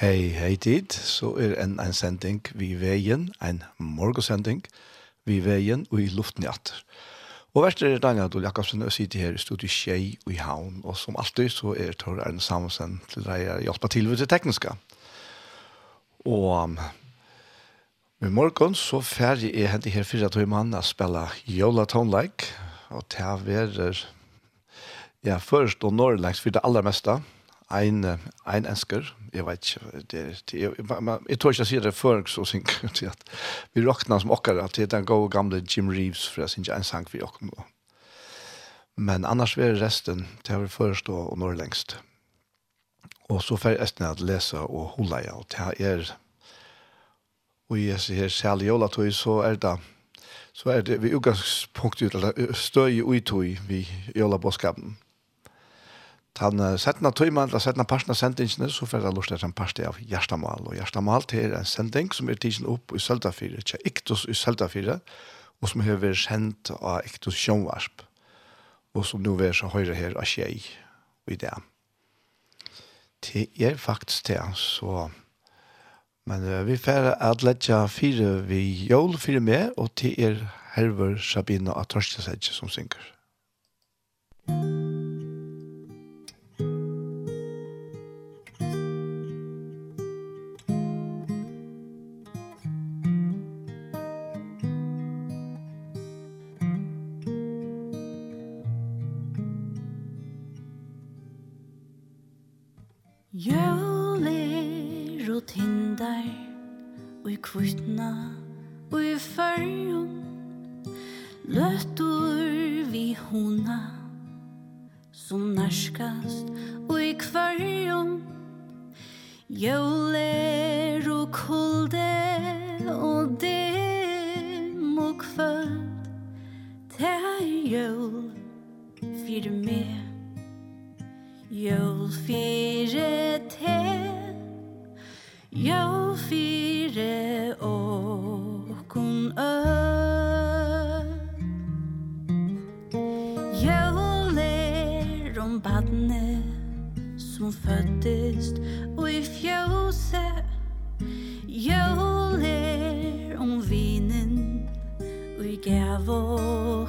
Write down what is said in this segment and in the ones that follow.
Hei, hei tid, så er en, en sending vi veien, en morgensending vi veien og i luften i atter. Og verst er Daniel Adol Jakobsen og sitter her i studiet Kjei og i Havn, og som alltid så er Tor Arne Samuelsen til deg hjelpa til ved det tekniske. Og um, i morgen så ferdig er hentet her fire tog mann å spille Jola Tonleik, og til å være ja, først og norrlengs for det aller meste, og ein ein ønsker, jeg vet ikke, det, det, jeg, jeg, tror ikke jeg sier det før, så synk, til at vi råkner som åkker, at det er den gode gamle Jim Reeves, for jeg synes ikke en sang vi åkker nå. Men annars vil resten til vi først og, og når lengst. Og så får jeg resten at lese og holde ja og det er, og jeg sier særlig jola tog, så er det, så er det vi utgangspunktet støy i tog vi jola bådskapen. Mm Han uh, setna tøyman, eller setna parten av sendingsene, så får jeg lust etter en parste av Gjerstamal. Og Gjerstamal til en sending som er tidsen opp i Søldafire, til Iktus i Søldafire, og som har vært sendt av Iktus Sjønvarsp, og som nå er så høyre her av Kjei i det. Det er faktisk det, så... Men uh, vi får at letja fire vi jól, fire med, og til er Herver Sabina av Torstesedje som synger. Musikk kvittna og i fyrrum Løttur vi hona som narskast og i kvarrum Jøler og kulde og dem og kvöld. Det er jøl fyrir meg. Jøl fyrir teg. Ja fire og ö øl Ja ler om badne som føddes og i fjose Ja ler om vinen og i gav og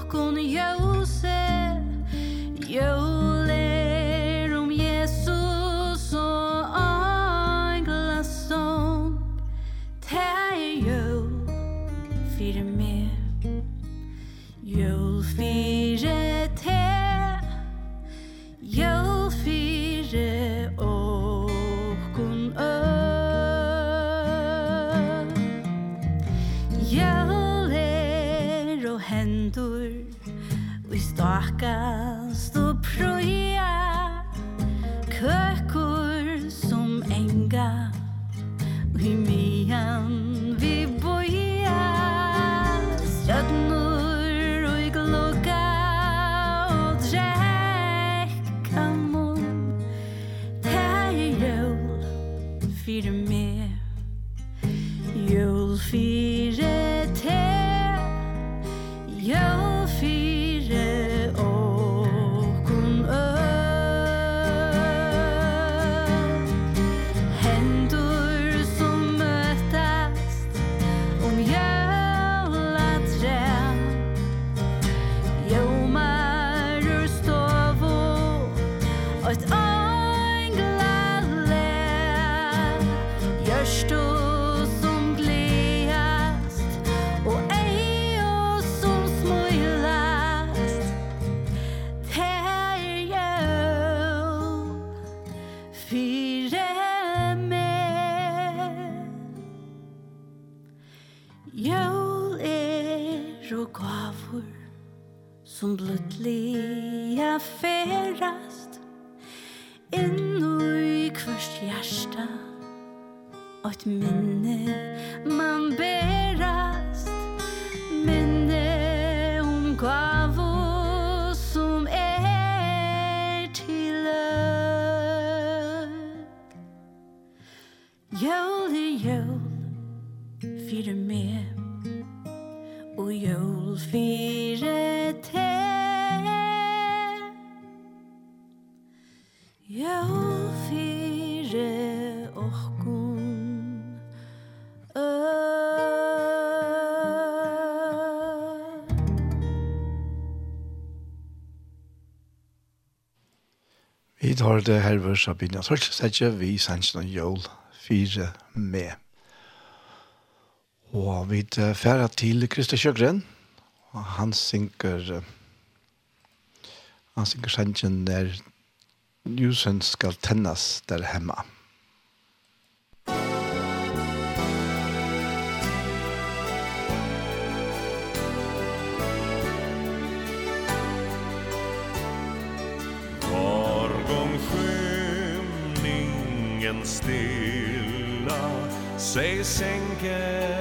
har det herver Sabina Torstedje, vi sannsyn og jól fire med. Og vi færa til Kristi Kjøgren, og han synker han synker sannsyn der ljusen skal tennas der hemma. dagen stilla sig sänker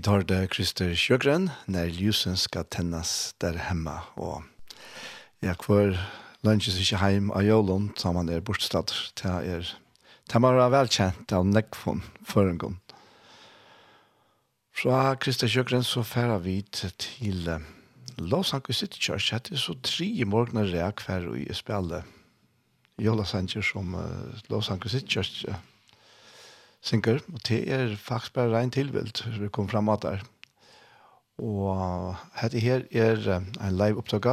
vi tar det Krister Sjøgren, når ljusen skal tennes der hemma, og jeg kvar lunches ikke heim av jolun, så man er bortstad. Til er Tamara velkjent av Nekvon for en gang. Fra Krister Sjøgren så færa vi til Los Angeles City Church, det er så tre morgener jeg hver og jeg spiller Jola Sanger som Los Angeles City Church, Uh, synker, og det er faktisk bare rein tilvilt, vi kom fram at der. Og dette her er en live opptøk,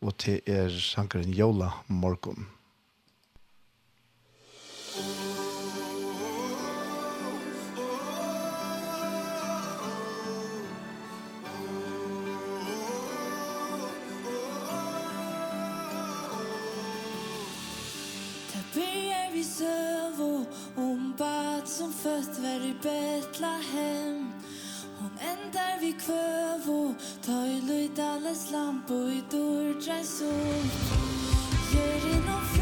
og det er sankeren Jola Morgon. Ta er vi vår Hon bad som fötter i Betlehem. Hon endar vi kvövo Ta i löjt alles lampo i dörr Drej sol Ger in och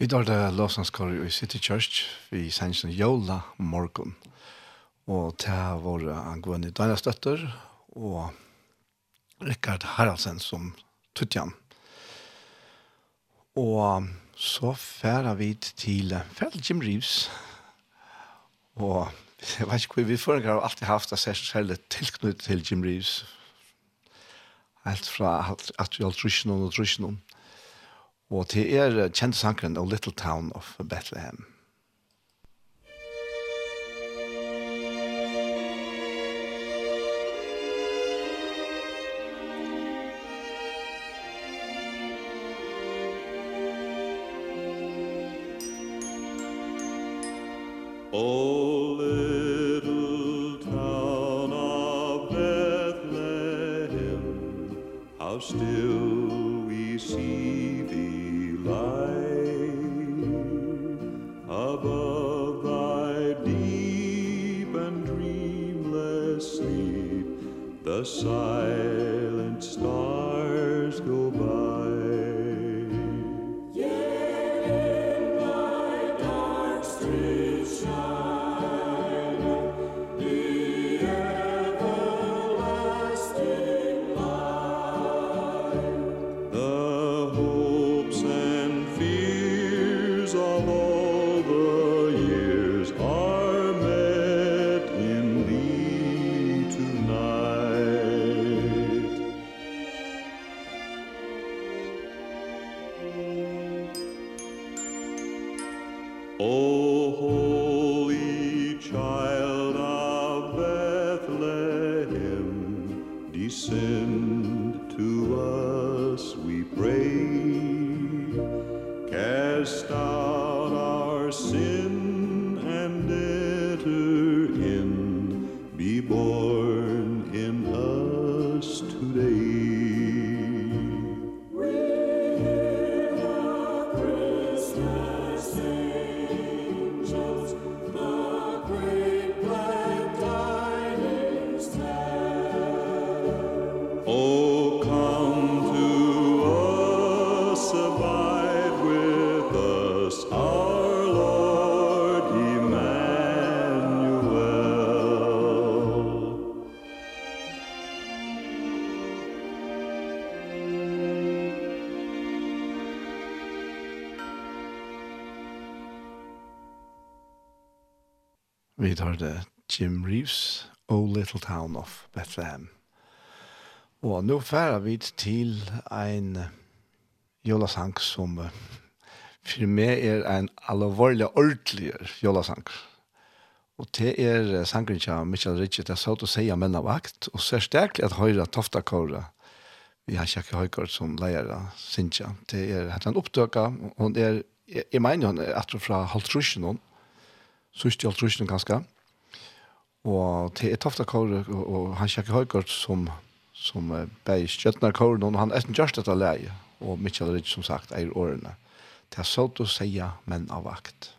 Vi tar det lovsangskåret i City Church vi sender en jola morgen. Og det er vår angående Daniels og Rikard Haraldsen som tuttjan. Og så færer vi til Fell Jim Reeves. Og jeg vet ikke hvor vi før har alltid haft det særlig tilknyttet til Jim Reeves. Helt fra at vi har trusjonen og trusjonen og til er kjente sankeren av Little Town of Bethlehem. Oh, little town of Bethlehem, how still aside Oh, oh. Bethlehem. Og nå færer vi til en jolasang som for meg er en alvorlig ordentlig jolasang. Og det er sangren til Michael Ritchie, det er sånn å si av menn av akt, og så er sterkelig at høyre tofta kåre, vi har kjekke høykort som leier av Sintja, det er hatt en oppdøka, og det er, jeg mener hun er etter fra halvtrusjen hun, sørst halvtrusjen ganske, og Og til et tofta kåre, og han sjekker høykort som, som uh, bei skjøttene kåre, og han er etter gjørst dette leie, og Mitchell Ridge, som sagt, eier årene. Det er så å si, men av vakt.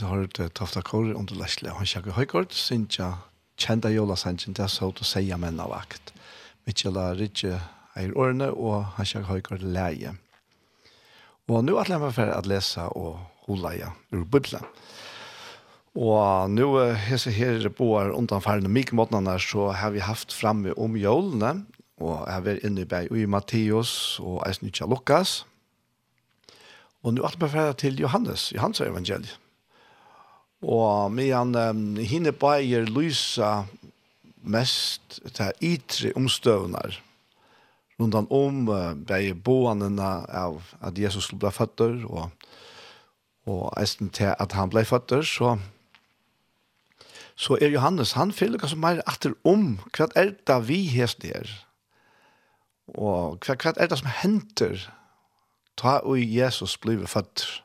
vi har ett tofta kor under läsle han sjöker högkort synja kända jola sanchen där så att säga men av akt Michela Ritche är orne och han sjöker högkort läge och nu att lämna för att läsa och hålla ja ur bibeln Og nå hese her boer mye måtene så har vi haft framme om jølene, og jeg var inne i i Matteus og Eisnitja Lukas. Og nå er det bare til Johannes, Johannes evangeliet. Og medan um, hinne bæger lysa mest til ytre omstøvnar rundan om uh, bæger boanena av at Jesus ble føtter og, og eisen til at han ble føtter så så er Johannes han fyller kanskje mer atter om hva er det vi hest der og hva, hva er det som henter ta og Jesus blir føtter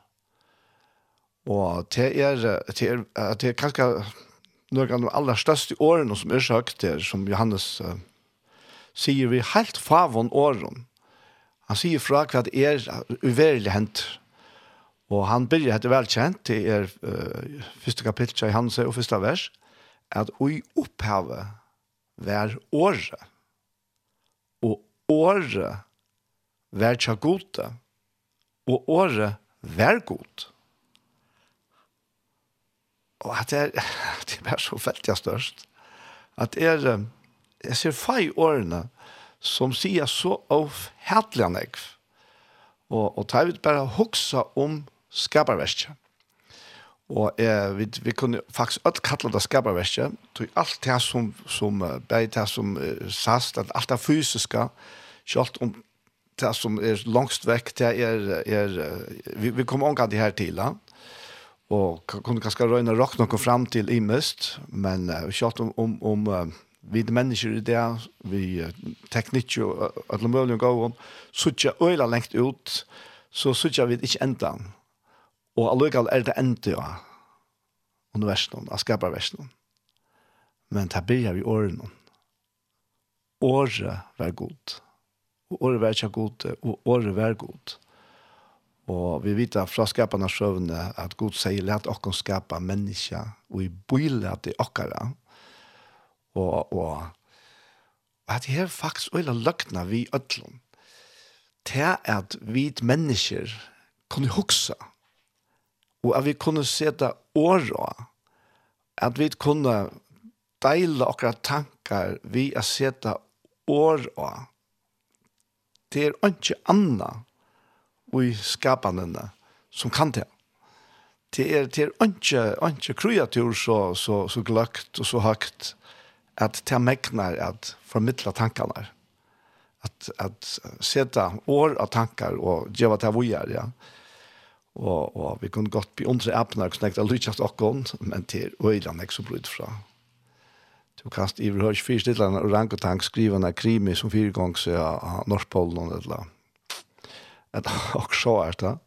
Og det er, det er, det er kanskje noen av de aller største årene som er sagt der, som Johannes uh, sier vi helt favon åren. Han sier fra hva det er uverlig hent. Og han begynner etter velkjent, det er uh, første kapittel i Johannes og første vers, at ui opphavet vær året, og året vær tja gode, og året vær gode og at det er, det er bare så veldig størst, at er, jeg ser fei årene som sier så avhætlig han jeg, og, og tar vi bare hoksa om skaperverket. Og eh, vi, vi kunne faktisk alt kalla det skaperverket, tog alt det som, som bare det som uh, sast, alt det fysiske, selv om det som er langst vekk, det er, er vi, vi kommer omgang det her til, ja og kunne kanskje røyne råk noe fram til i mest, men uh, kjøtt om, om, om uh, vi de mennesker i det, vi uh, teknikk og uh, alle mulige gav, så ikke øyla lengt ut, så så ikke vi ikke enda. Og allikevel er det enda ja, universen, av skaperversen. Men det blir vi årene. Året var god. Og året var ikke god, og året var god. Og vi vet fra skaparna sjøvne at Gud sier let okken skapa menneska, og i bøyle at det okkara. Og, og, og at det er faktisk øyla løgna vi ødlom. Til at vi mennesker kunne huksa, og at vi kunne seta åra, at vi kunne deila okkara tankar vi at seta åra. Det er ikke og i skapandene som kan det. Det er, det er ikke, ikke kreatur så, så, så gløkt og så høyt at det megnar at formidla tankene. At, at seta år av tankar og gjeva det vi er, ja. Og, og vi kunne godt bli undre appene og snakket lykkast lytkjast okkon, men til øyland ikke så brud fra. Du kast i hørst fyrstidlene og rangotank en krimi som fyrirgångs av Norskpolen eller at och så er det.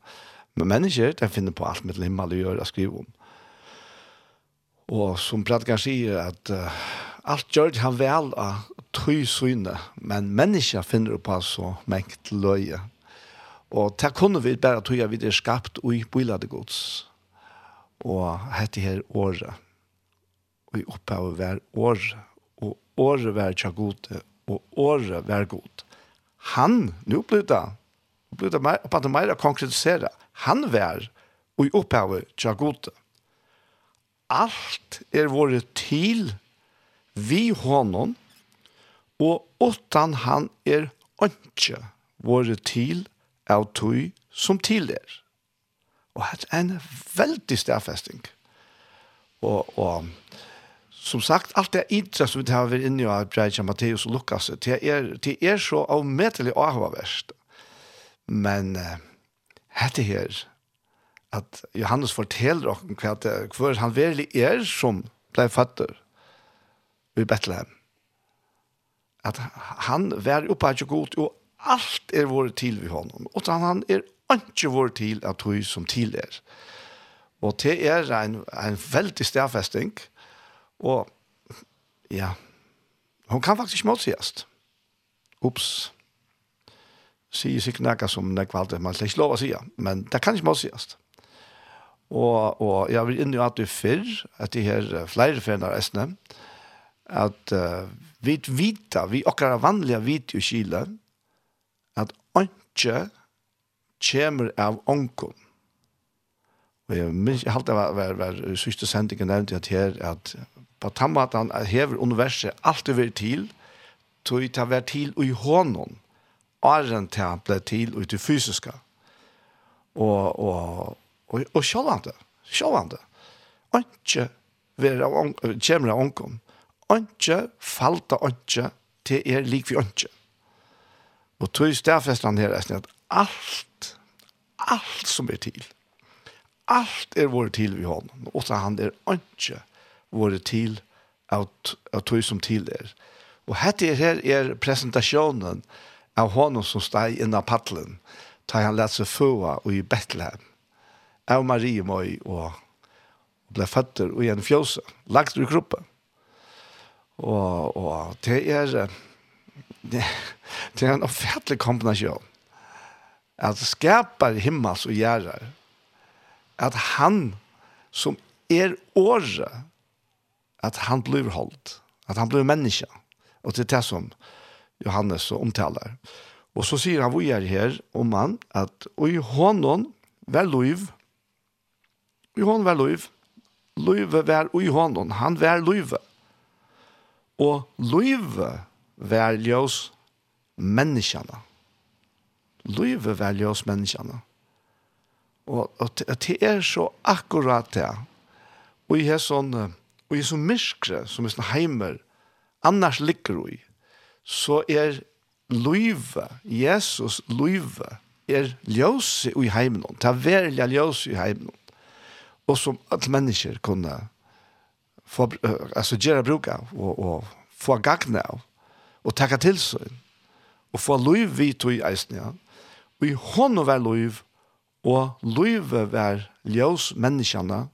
Men mennesker, de finner på alt med himmel gjøre og skrive om. Och som Bradgar sier, att uh, allt det han vel av tøy syne, men människa finner på så mäkt løye. Och det kunne vi bare tøy at vi är skapt och i bilade gods. Och hette her året. Och i uppe av var år. Och året var tja gode. Och året var god. Han, nu blir det og blir det mer, og det mer å konkretisere. Han vær og i opphavet tja gode. Alt er våre til vi honom, og utan han er ikke våre til av tog som til er. Og det er en veldig stedfesting. Og, og som sagt, alt det idre som vi har vært inne i av Breitja, Matteus og Lukas, det er, det er så avmetelig avhverst. Men uh, hette her, at Johannes forteller okken hva det er, hvor han virkelig er som blei fatter i Bethlehem. At han var oppe ikke god, og alt er vår til vi honom, og han er ikke vår til at tog som til er. Og det er en, en veldig stedfesting, og ja, hun kan faktisk målsigast. Ups sier sikkert noe som det kvalitet, man slett ikke lov å si, men det kan ikke må sies. Og, og jeg vil inn i at du før, at de her flere ferner æsne, at uh, vi vita, vi okkara vanlige vit i Kile, at ikke kommer av onkom. Og jeg minns, jeg halte det var, var, var, var sendingen nevnt at her, at på tammatan hever universet alltid vært til, tog det vært til i hånden åren til han ble til ut i fysiske. Og, og, og, og sjålande, sjålande. Ikke være av vera av onkom. Ikke falta ikke til er lik vi ikke. Og tog stedfestene her er at alt, alt som er til, alt er vår til vi hånden, og så han er ikke våre til av at tog som til er. Og hette her er presentasjonen av av honom som steg inn av paddelen, da han lette seg föa i Bethlehem. Av Marie Møy og, og ble født i en fjøse, lagt i kroppen. Og, og det er, det, det er en offentlig kombinasjon. At skapar himmels og gärrar. at han som er året, at han blir holdt, at han blir menneske. Og det er det som Johannes så omtalar. Och så säger han vi är her om han att och i honom var liv. I honom var liv. Liv var i. Han var liv. Och liv var ljøs människorna. Liv var ljøs människorna. Och og det är så akkurat det. Och i här sån och i så myskre som är sån heimer annars ligger i så er løyve, Jesus løyve, er ljøse i heimen, ta verlig ljøse i heimen, og som alle mennesker kunne få, uh, altså, gjøre bruk av, og, og få gagne av, og takke til seg, og få løyve tog i eisen, ja. Og i hånd å være løyve, og løyve være ljøs menneskene,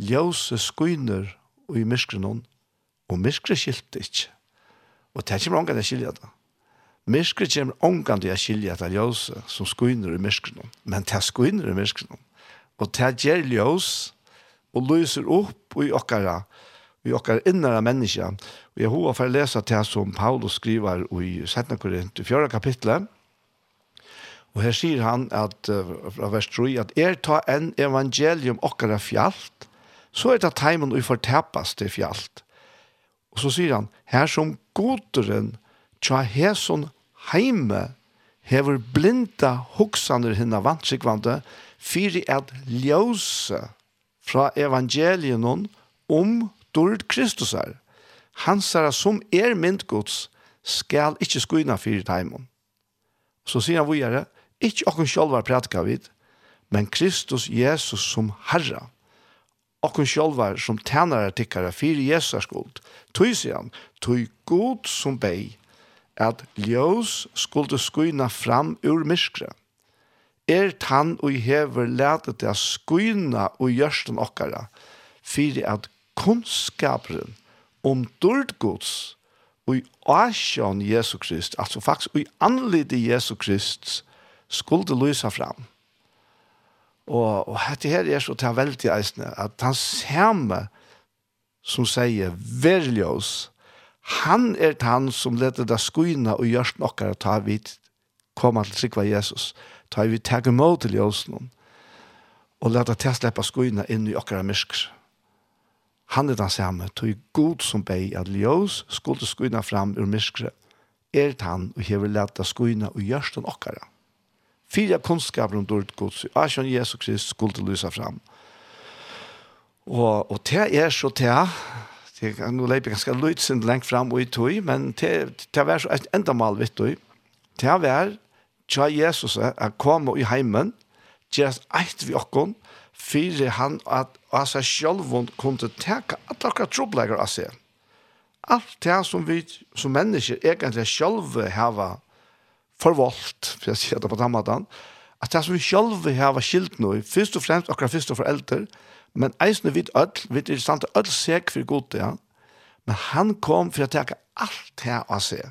ljøse skyner og i myskrenon, og myskre skilte ikke. Og det kommer ångan til å skilja det. Myskre kommer ångan til å skilja det ljøse som skuiner i myskren. Men det skuiner i myskren. Og det gjør ljøs og lyser opp i okkara i okkar innara menneska. Og jeg har for å lese det som Paulus skriver i 17. Korint, 4. kapitlet. Og her sier han at, fra vers 3, at er ta en evangelium okkara fjallt, så er det teimen vi fortepas til fjallt Og så sier han, her som goderen tja heson heime hever blinda hoksaner hinna vantsikvande fyri at ljøse fra evangelien om dord Kristus er. Han sier som er myndgods skal ikkje skuina fyri teimon. Så sier han vujere, ikkje okken sjálvar prætka vid, men Kristus Jesus som Herra okkun sjálvar som tænare tikkara fyrir Jesu skuld. Tøy han, tøy god som bei, at ljós skulle skuina fram ur myskre. Er tann og hever letet det skuina og gjørsten okkara, fyrir at kunnskaperen om dård gods og i asjon Jesu Krist, altså faktisk i anlede Jesu Krist, skulle lysa fram. Og, og dette her er så til veldig eisende, at han samme som sier, verljøs, han er han som leder det skuina og gjørst nokkara ta vidt koma til sikva Jesus, ta vi teg imot til ljøsene, og leder til sleppa skuina inn i okkara myrker. Han er den samme, tog god som bei at ljøs skulle skuina fram ur myrkere, er han og hever leta skuina og gjørsten okkara fyra kunskaper om dårligt gods. Asjon Jesus Krist skulle til lysa fram. Og, og det er så det, det er nå leip ganske løyt sin lengt fram og i tog, men det, det er så et enda mal vitt tog, Det er tja Jesus er kom i heimen, gjerast eit vi okkon, fyrir han at av seg sjálvund kunne teka at okkar troblegar av seg. Alt det som vi som mennesker egentlig sjálve hava forvalgt, for jeg sier det på den måten, at det som vi selv har skilt nå, først og fremst akkurat først og foreldre, men eisne vidt ødel, vidt er i stand til ødel seg for god ja. men han kom for å teke alt det av seg.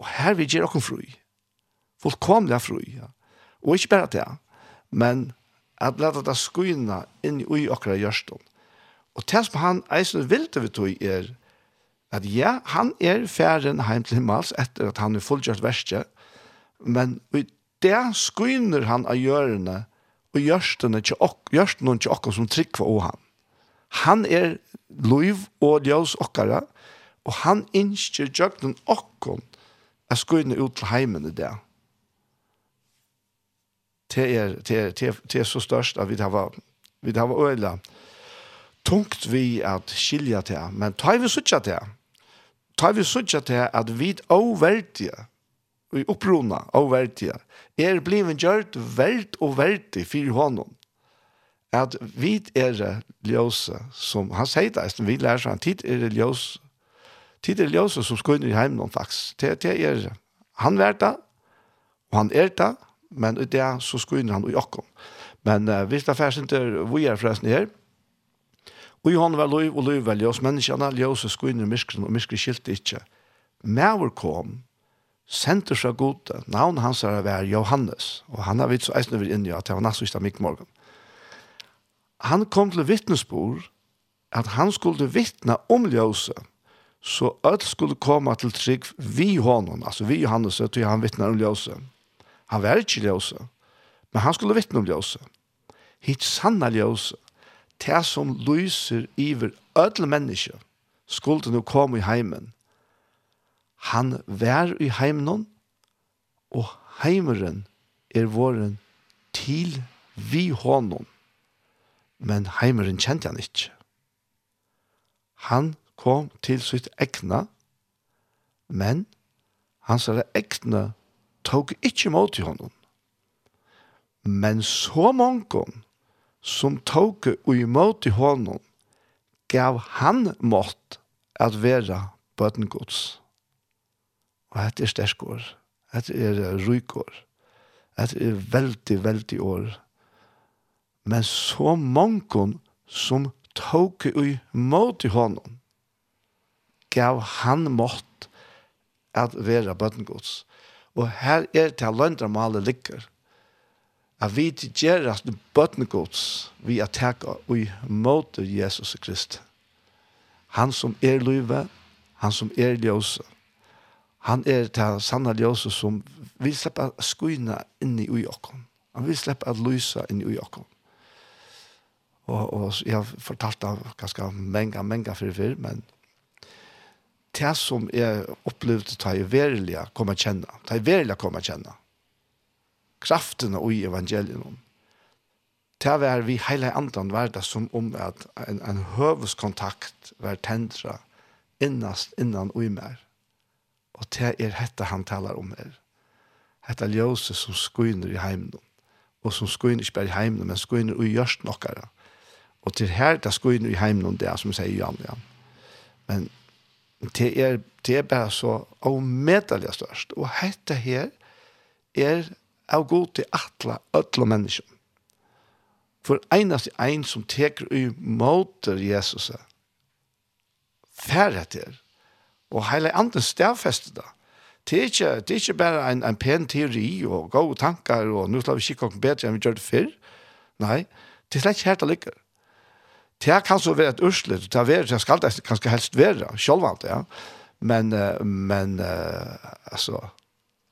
Og her vil gjøre dere fru. Fullkomlig fri, ja. Og ikke bare det, men at lette det skynene inn i akkurat gjørstånd. Og det som han eisne vil til vi tog er, at ja, han er færen heim til himmels etter at han er fullgjørt verste, men i det skyner han av gjørene og gjørstene til ok, gjørstene til okkom som trikva og han. Han er lov og ljøs okkara, og han innskjer gjørten okkom at skyne ut til heimen i det. Det er, det er, det er, det er så størst at vi har vi har øyla tungt vi at skilja til, men tar vi suttja til, tar vi sutja til at vi overtige, og opprona overtige, er blivet gjørt verd og verdig for honom. At vi er ljøse, som han sier det, som vi lærer seg, tid er ljøse, tid er ljøse som skal inn i heimen faktisk. Det, det er han vært det, og han er det, men det så skal inn han i jakken. Men uh, hvis det er først ikke vi er forresten her, Og han var lov og lov var ljøs, menneskene ljøs og skoene myskren, og myskren skilte ikke. Mæver kom, sendte seg gode, navn hans er vær Johannes, og han har vidt så eisende vi inn i at det var nassvist av mikmorgen. Han kom til vittnesbord at han skulle vittne om ljøse, så alt skulle komme til trygg vi hånden, altså vi Johannes, til han vittner om ljøse. Han var ikke ljøse, men han skulle vittne om ljøse. Hitt sanna ljøse, det som lyser iver ødel menneske, skulle nå komme i heimen. Han vær i heimen, og heimeren er våren til vi honom. Men heimeren kjente han ikke. Han kom til sitt ekna, men hans ekna tog ikke mot i honom. Men så mange som tog og imot i hånden, gav han mått at være bøtengods. Og dette er sterskår. Dette er rykår. Dette er veldig, veldig år. Men så mange som tok og imot i hånden, gav han mått at være bøtengods. Og her er det til løndermalet ligger at vi gjør at bøttene gods vi er takk og i måte Jesus Krist. Han som er løyve, han som er ljøse. Han er ta sanne ljøse som vil slippe å skuine inn i okken. Han vil slippe å lyse inn i okken. Og, og jeg har fortalt av ganske mange, mange for før, men det som jeg opplevde, det jeg verilig kommer kjenne, det jeg verilig kommer kjenne, kraften i evangeliet. Det var vi hele andre var det som om at en, en høveskontakt var tendra innast innan og i mer. Og det er dette han taler om her. Dette ljøse som skuiner i heimen. Og som skuiner ikke bare i heimen, men skuiner i gjørst nokkara. Og til her det skuiner i heimen, det er som sier Jan, ja. Men det er, det er bare så avmedelig størst. Og dette her er av god til atle ødle mennesker. For einast ein som teker i måter Jesus er, færre til og heile andre stedfester da. Det er ikke, det er ikke bare en, en pen teori og gode tanker og nå skal vi kikke noe bedre enn vi gjør det før. Nei, det er slett ikke helt det ligger. Det kan så være et ursle, det er være, det skal det kanskje helst være, sjølvand, ja. Men, men, altså,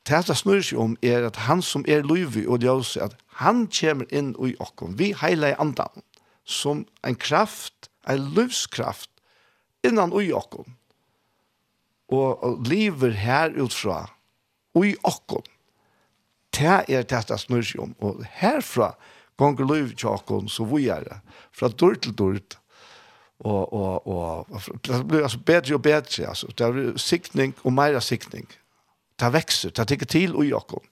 det som snur seg om er at han som er løyvi og ljøs, at han kommer inn i okken. Vi heiler i andan som en kraft, en løvskraft, innan i okken. Og, og lever her utfra, i okken. Det er det som snur seg om. Og herfra gonger løyvi til okken, så vi er det. Fra dør til dør og og og det blir altså bedre og bedre, altså. det er sikning og meira sikning ta växer, ta tycker till och Jakob.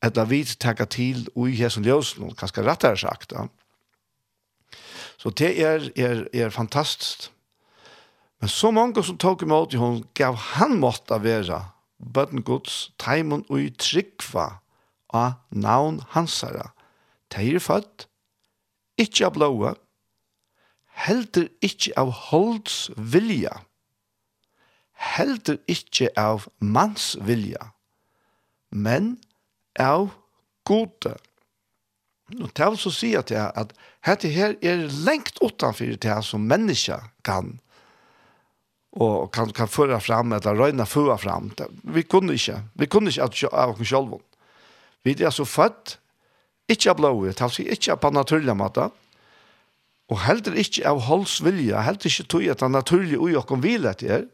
Att vi tar till och Jesus ljus någon ganska rättare sagt. Ja. Så det är är är fantastiskt. Men så många som tog emot i hon gav han måtta vara bøtten gods, teimen ui tryggva av navn hansara. Teir født, ikkje av blåa, heldur ikkje av holds vilja, heldur ikkje av mans vilja, men av gode. Nå tar vi så si at, jeg, at dette her er lengt utenfor det som menneska kan og kan, kan føre fram eller røyna föra fram. Vi kunne ikke. Vi kunne ikke at av oss selv. Vi er så født, ikke av blodet, er ikke på naturlig måte, og heller ikke av holds vilja, heller ikke tog at det naturlige ui okken vil etter,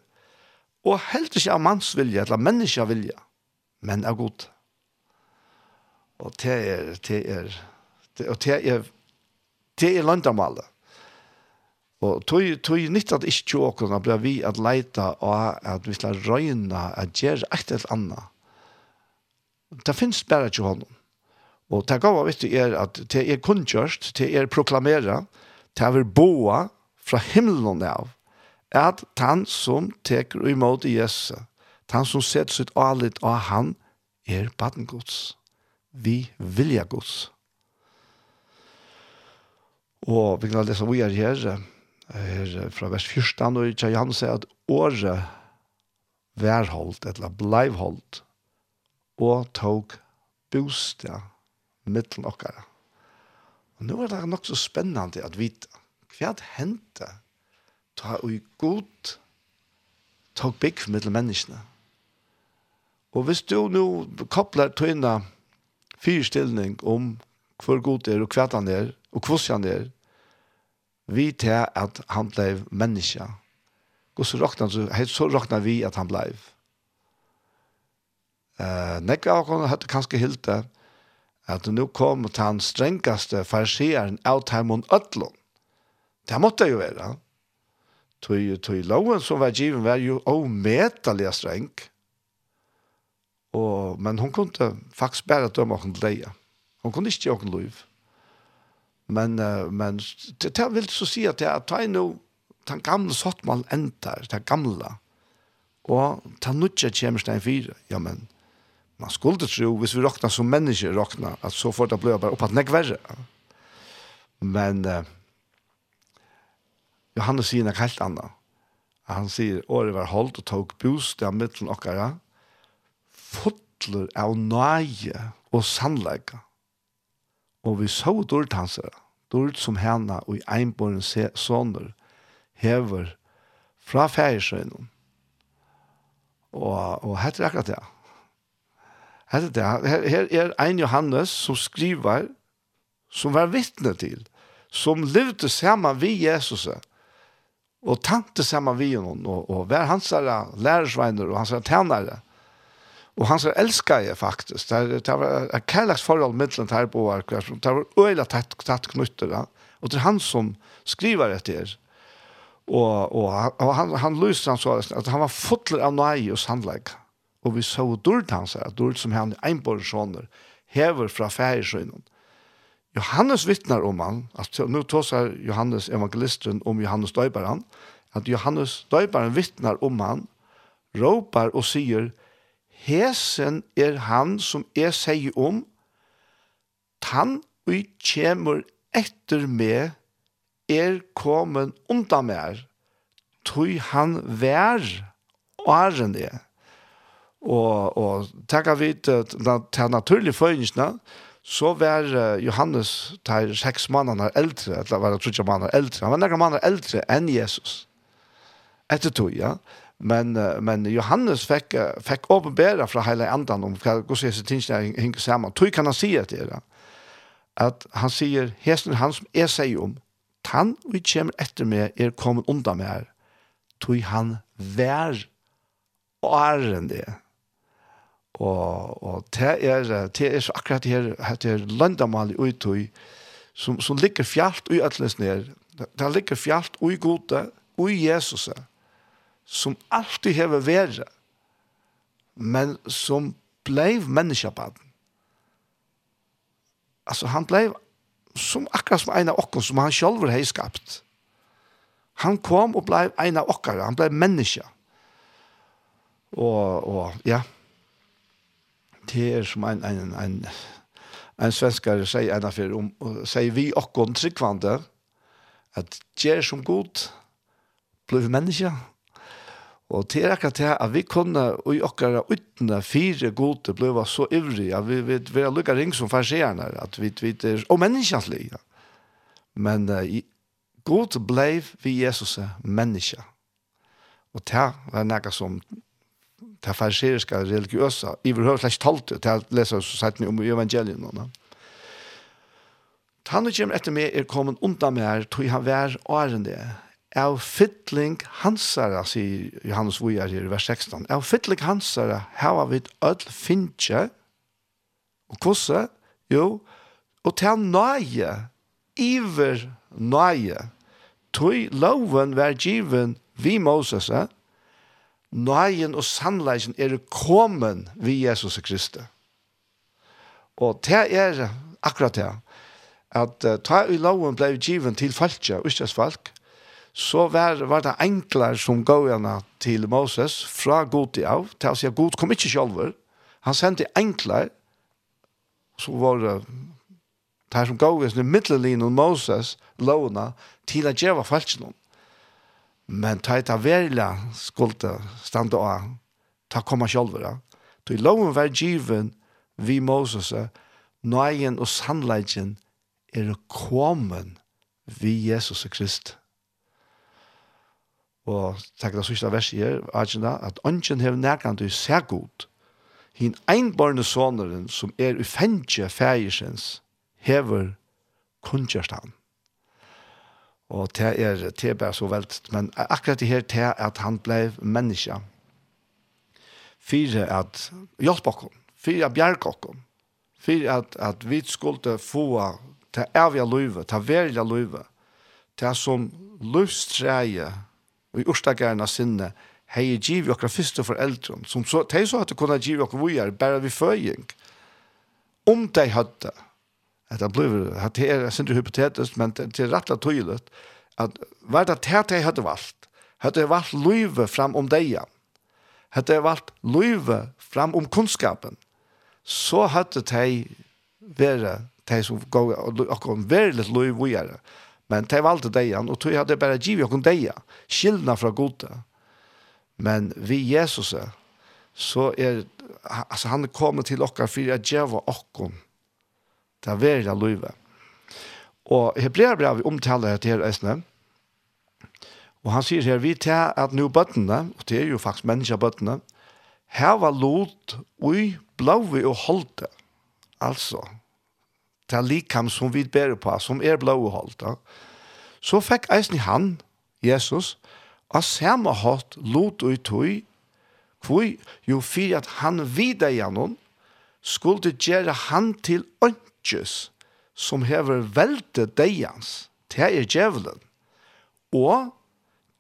og helt ikke av manns vilja, eller menneska vilja, men av god. Og det er, det er, det, og det er, det er landamalet. Og tog, tog nytt at ikke tjåkene ble vi at leita og at vi skal røyna at gjøre et eller annet. Det finnes bare ikke hånden. Og det gav vet du er at det er kunngjørst, det er proklamera, det er boa fra himmelen av, at han som teker imot Jesus, han som setter sitt alit av han, er baden gods. Vi vilja gods. Og vi kan lese vi er her, her fra vers 14, og ikke han sier at året værholdt, eller bleivholdt, og tog bostad mittel okkara. Og nå er det nok så spennende at vite hva hendte ta og god tog bygg mellom menneskene. Og hvis du nå koppler tøyna fyrstilling om hvor god er og hva han er og hvordan han er, vi til at han ble menneske. Og så råkna, så, så råkna vi at han ble. Uh, Nekka av henne hadde kanskje hilt det, at nå kom til han strengaste farsieren av Taimon Øtlund. Det måtte jo være tog, tog loven som var given var jo ometelig streng. Og, men hon kunne faktisk bare det och til leie. Hon kunne ikke gjøre lov. Men Men, men det, det vil så si at det er ta no den gamle sottmann ender, den gamle. Og ta nutja kemstein stein fire. Ja, men man skulle tro, hvis vi råkna som mennesker råkna, at så får det bli bare opp at nek verre. Men... Uh, Johannes sier noe helt annet. Han sier, året var holdt og tog bostad av mittelen okkara, fotler av nøye og sannleika. Og vi så dårlig hansere, dårlig som henne og i einborgen sånner, hever fra fægersøgnen. Og, og hette er akkurat det. Hette det. Her, her er ein Johannes som skriver, som var vittne til, som levde sammen ved Jesus, og och tante samman vi honom och, och var hans lærersveiner, och hans tjänare. Och hans älskar jeg faktisk, Det, det var ett kärleks förhåll mellan här på var Det var öjla tatt, tatt knutter. Och det er han som skriver det till Og, og, og han, han lyste han så at han var fotler av nøye og handlegg. Og vi så dårlig han seg, dørt som han einbårdsåner, hever fra færesøgnen. Johannes vittnar om han, at nu tåsar Johannes evangelisten om Johannes døyparen, at Johannes døyparen vittnar om han, råpar og sier, Hesen er han som er sier om, han ui kjemur etter meg, er kommen undan mer, tog han vær åren er. Og, og takk av vidt, den naturlige følelsene, så var Johannes tar seks måneder eldre, eller var det trodde måneder eldre, han var noen måneder eldre enn Jesus. Etter tog, ja. Men, men Johannes fikk, fikk åpenbæra fra hele andan om hva som heter tingene henger sammen. Tog kan han si etter det, at han sier, hesten han som er seg om, han vi kommer etter meg er kommet undan meg her, tog han vær åren det. Og, og det er, det er så akkurat her, det er landamal i utøy som, som ligger fjalt i ætles ned. Det ligger fjalt i gode, i Jesus, som alltid hever vært, men som blev menneskebaden. Altså, han blev som akkurat som en av okken, som han selv har skapt. Han kom og blev en av okker, han blev menneske. Og, og ja, det er som en, en, en, en svenskare sier en affär om, sier vi okkon tryggvande, at gjør som god, blir menneske. Og til akkurat det at vi kunne i okkara utna fire gode blir så ivrig, at vi vet vi har lykket ring som farsierne, at vi vet er, og menneskelig. Men uh, god ble vi Jesus menneske. Og det var noe som det fariseriska religiösa i vi hörs läs talte till att läsa så sagt ni om evangelien och Han og kommer etter meg er kommet undan meg her, tog han vær årende. Av fytling hansara, sier Johannes Vujar her i vers 16, av fytling hansara hava vi öll finche, og kosse, jo, og til nøye, iver nøye, tog loven vær given vi Moses, eh? nøyen og sannleisen er kommet vi Jesus Kristus. Og det er akkurat det. At uh, ta i loven ble given til falskja, ustas folk, så var, var det enklere som gågjerne til Moses fra god til av, til å si at god kom ikke selv, Han sendte enklere, så var det der som gågjerne middelin og Moses lovene til å gjøre falskjene. Men ta et av verla skulde standa av, ta koma sjolvera. Tu loven var given vi Moses, nøyen og sannleggen er komen vi Jesus Krist. Og takk det sørste verset her, Agenda, at ånden hever nærkant du ser god. Hinn einbarne soneren som er ufengje fægersens hever kunngjørst han. Og det er, det er bare så veldig. Men akkurat det her til at han ble menneske. Fyre at hjelpe oss. Fyre at bjerke oss. Fyre at, at vi skulle få til evige løyve, til verlige løyve. Til som løvstreie og i ordstakerne sinne hei giv okra fyrste foreldre som så, de så at de kunne giv okra vujer, bare vi føying om de hadde at det blir, at det er sindri hypotetisk, men det er rettelig tydelig, at hva det her jeg hadde valgt? Hadde jeg valgt løyve fram om deg? Hadde jeg valgt løyve fram om kunnskapen? Så hadde jeg vært de som går og kom veldig løyve å gjøre. Men de valgte deg, og tog hadde bare givet oss deg, skillene fra gode. Men vi Jesus, så er, altså han er kommet til oss for å gjøre oss Det er veldig løyve. Og Hebreabrevet omtaler det her eisene. Og han sier her, vi tar at nå bøttene, og det er jo faktisk menneskebøttene, her var lot ui blåve og holde. Altså, det er likam som vi bærer på, som er blåve og holde. Så fikk eisen han, Jesus, og samme hatt lot ui tui, hvor jo fyrir at han vidar gjennom, skulle gjøre han til ønskes, som hever velte deians, det er djevelen, og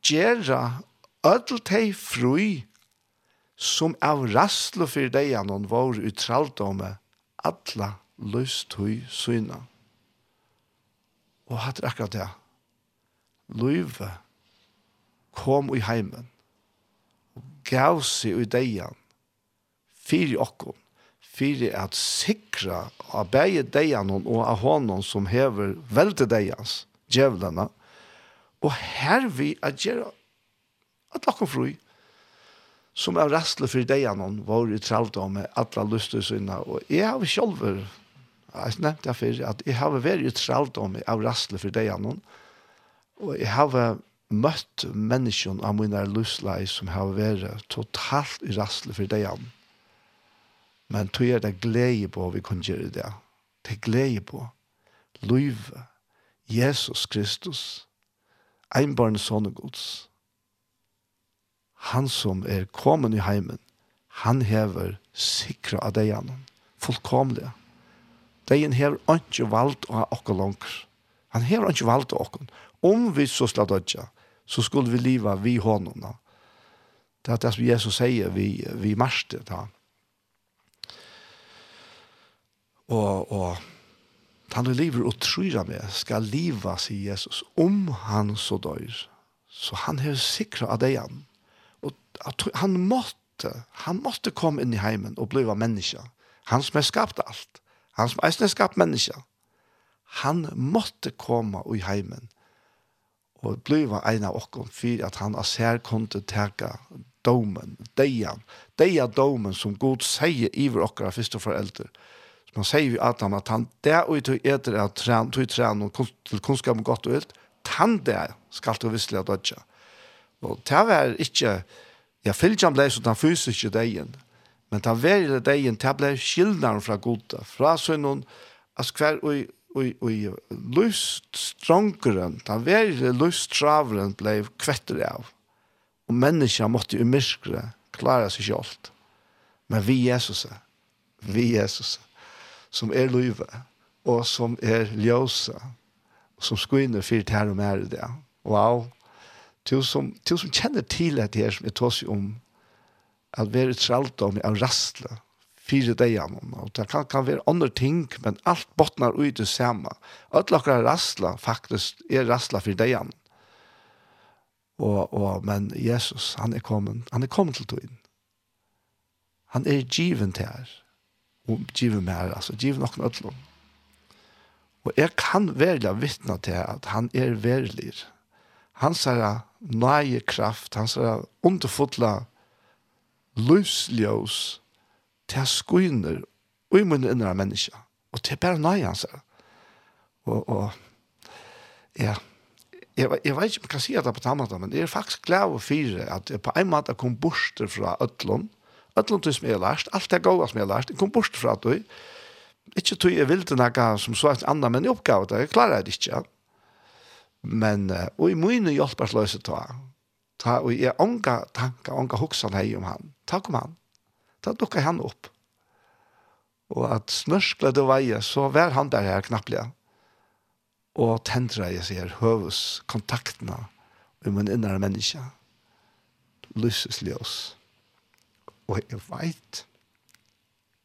gjøre ødel teg fri, som av rastlo for deian og vår utraldomme, atla lyst høy syna. Og hatt akkurat det. Løyve kom i heimen, gav seg i deian, fyri okkom, fyrir at sikra av bæge deian og av honom som hever velte deians, djevlana, og her vi at gjøre at lakken fru, som er rastle fyrir deian var i tralda med atla lustusina, og jeg har sjolver, jeg nevnte jeg fyrir, at jeg har vært i tralda med av rastle fyrir deian og jeg har møtt menneskjon av mine lustlei som har vært totalt i rastle fyrir deian Men tog er det glede på vi kunne gjøre det. Det er glede på. Løyve. Jesus Kristus. Einbarn sånne gods. Han som er kommet i heimen, han hever sikra av deg gjennom. Fullkomlig. Degen hever ikke valgt å ha okkur langer. Han hever ikke valgt å okkur. Om vi så slad dødja, så skulle vi leva vi hånden. Det er det som Jesus sier vi, vi marste. Det og, og han lever og tror med, skal leva, sier Jesus, om han så dør. Så han har sikra av det igjen. Og han måtte, han måtte komme inn i heimen og bliva menneske. Han som har skapt alt. Han som eisen har skapt menneske. Han måtte komme i heimen og bliva en av okkom for at han av sær kunne teka domen, deian, deia domen som god sier iver okkara fyrst og foreldre. Nå sier vi Adam at han der og tog etter at træn, tog træn og til kunnskap om godt og vilt, han der skal du visselig ha dødja. Og det var ikke, jeg fyllt han ble så den fysiske degen, men det verre degen, det ble skildnaren fra gode, fra sønnen, at hver og og og lust strongeren ta veri lust traveren blei kvetter av. Og menneska måtte umiskre klara seg sjølt men vi Jesus vi Jesus som er løyve, og som er ljøse, som skuiner fyrt her og mer i det. Wow! Til som, til som kjenner til at det her som jeg tås om, at vi er tralt om av rastle, fire degene, og det kan, kan være andre ting, men alt bottnar ut det samme. Alt lakker rastle faktisk er rastle fire degene. Og, og, men Jesus, han er kommet, han er kommet til togene. Han er given til her og give meg, altså give noen ødlom. Og jeg kan velja vittna til at han er verlig. Han sier nøye kraft, han sier underfotla løsljøs til skuiner og i munnen innere mennesker. Og til bare nøye han sier. Og, og ja, jeg, jeg vet ikke om jeg kan si det på tamata, men jeg er faktisk glad og fire at jeg på en måte kom bort fra ødlom, Öllum tog som jeg har lært, alt det gode som jeg har lært, jeg kom bort fra det. Ikke tog jeg vil til noe som så et annet, men jeg oppgav det, jeg klarer det ikke. Men, og i mine hjelpersløse ta, ta, og jeg ånga tanker, ånga hoksan hei om han, Takk om han, Da dukker han opp. Og at snørskle det veie, så var han der her knapplega. Og tendre jeg sier høves kontaktene med min innere menneske. Lyses ljøs. Lyses ljøs Og jeg vet,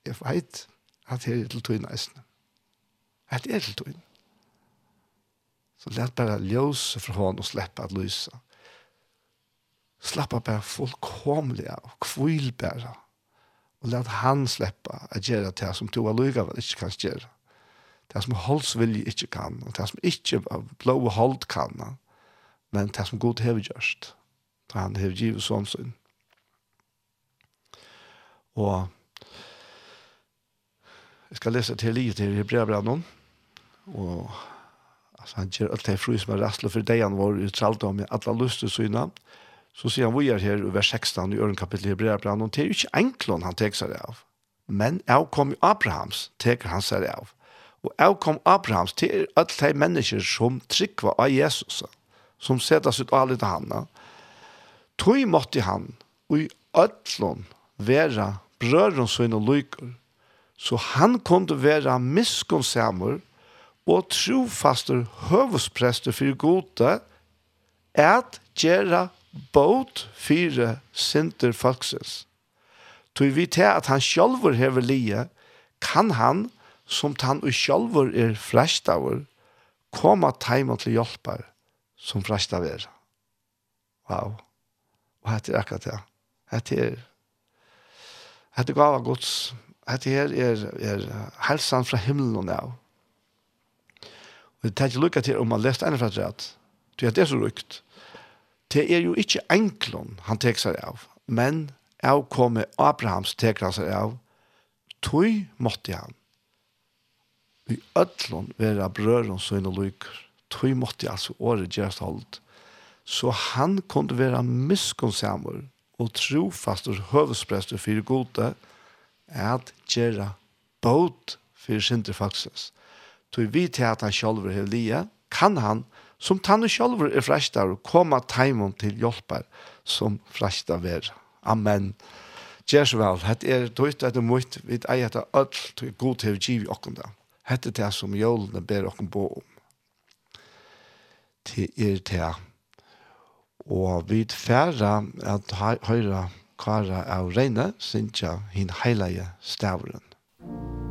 jeg vet at her er til tog eisene. At det er til tog. Så let bare ljøse fra hånden og slippe at lyse. Slappa bare fullkomlig av, kvil bare. Og let han slippe at gjøre det som to vel ikke kan gjøre. Det som holdsvilje ikke kan, og det som ikke blå hold kan, men det som god har gjørst. Han har givet sånn sånn. Og jeg skal lese til livet til Hebreabrann, og altså, han gjør alt det fru som er rastlet for degen vår, i tralt om alle lyster syna, så sier han vi er her i vers 16 i øren kapittel Hebreabrann, det er jo ikke enklån han teker seg av, men jeg kom i Abrahams, teker han seg av. Og jeg kom Abrahams til alle de mennesker som trykker av Jesus, som setter sitt alle til han. Tog måtte han, og i ødlån, være brøren sin og lykker. Så han kunne være miskonsamer og trofaster høvesprester for gode at gjøre båt fire sinter folksens. Tog vi til at han sjølver hever lie, kan han, som han og sjølver er frestaver, komme teimen til hjelper som frestaver. Wow. Og hette er akkurat det. Hette er Hette gav av Guds, hette her er, er helsan fra himmelen og nav. Og det tar ikke lukka til om man lest ene fra træt, Det er det så rukt. Det er jo ikke enklon han tek seg av, men av komme Abrahams tek seg av, tog måtte han. Vi ødlon være brøren søgn og lukker, tog måtte altså året gjerst holdt. Så han kunne være miskunnsammer, og trofast og høvesprester for gode, at gjøre båt for synder faktisk. Så vi til at han selv er lia, kan han, som tannu selv er fræstar, komme teimen til hjelper som fræstar ver. Amen. Gjør så vel, hette er tøyt, etter mot, vi eier etter ødel til god til å give okken da. Hette det som jølene ber okken på om. Til er til Og vi færre at høyre kvarer av regne, synsja hin heilige stavren. Musikk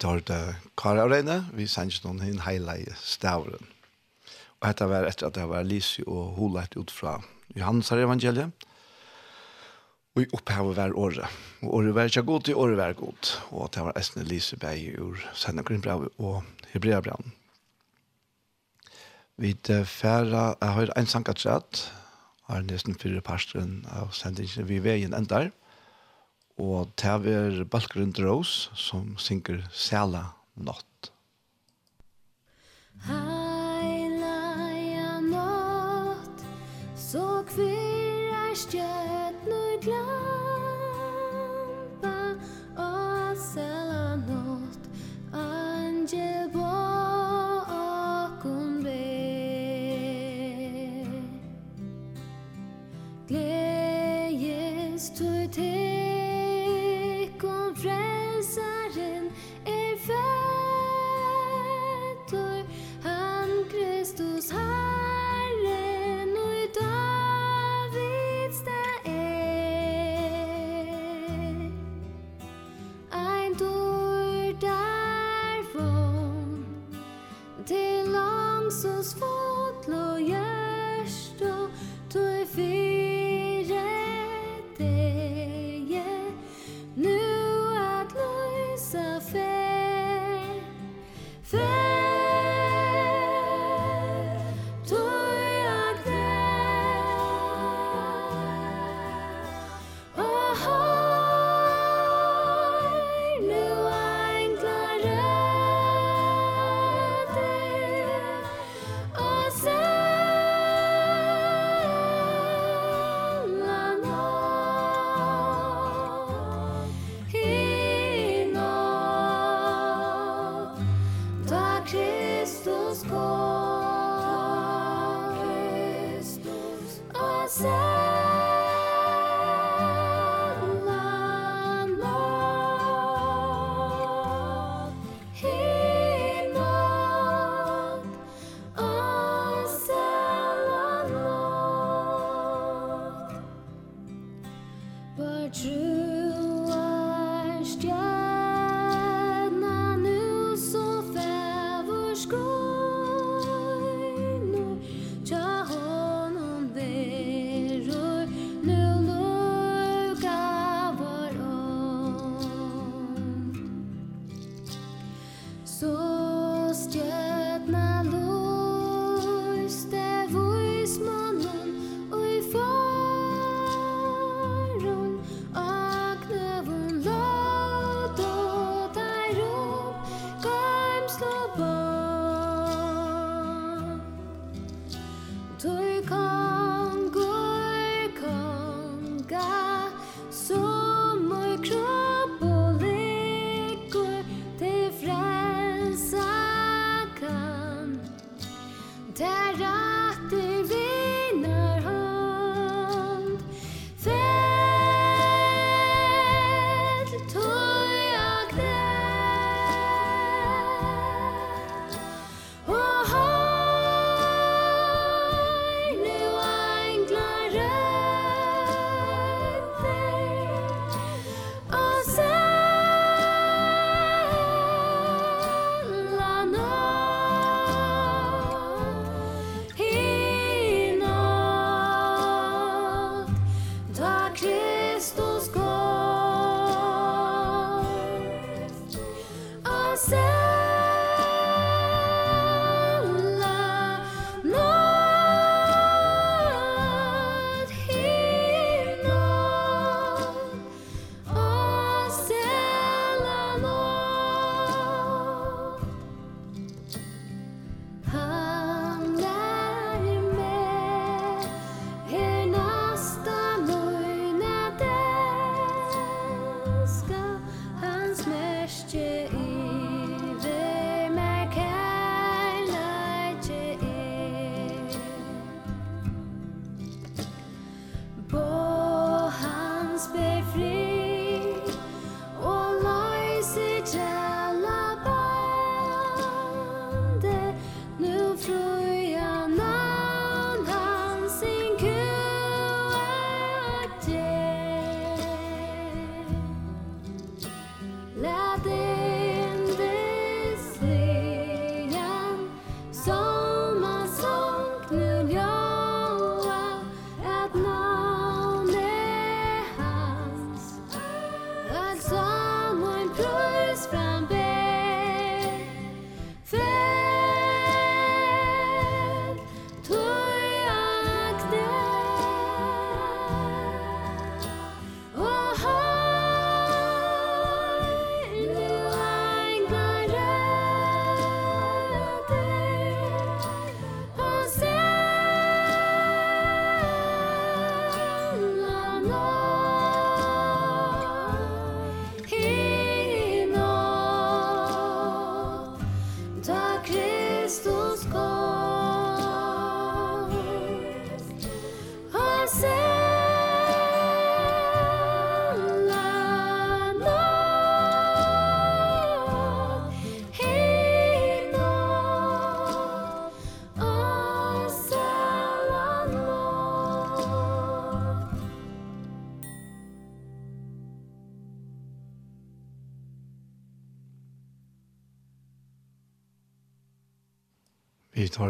tar det Kara og Reine, vi sender noen inn heila i stavren. Og dette var etter at det var Lise og Holet ut fra Johannes evangeliet. Og i opphavet var året. Og året var ikke godt, i året var godt. Og det var Esne Lise Beg ur Sennakrinbravet og Hebreabraven. Vi færa, jeg har en sankatrett, har nesten fire parsteren av sendingen vi veien endar. Og det er Balkrund Rose som synger Sæla Nått. Heilaja Nått, så kvirrar stjøtnur glampa, og Sela Nått, Angel bakom be. Gledes du til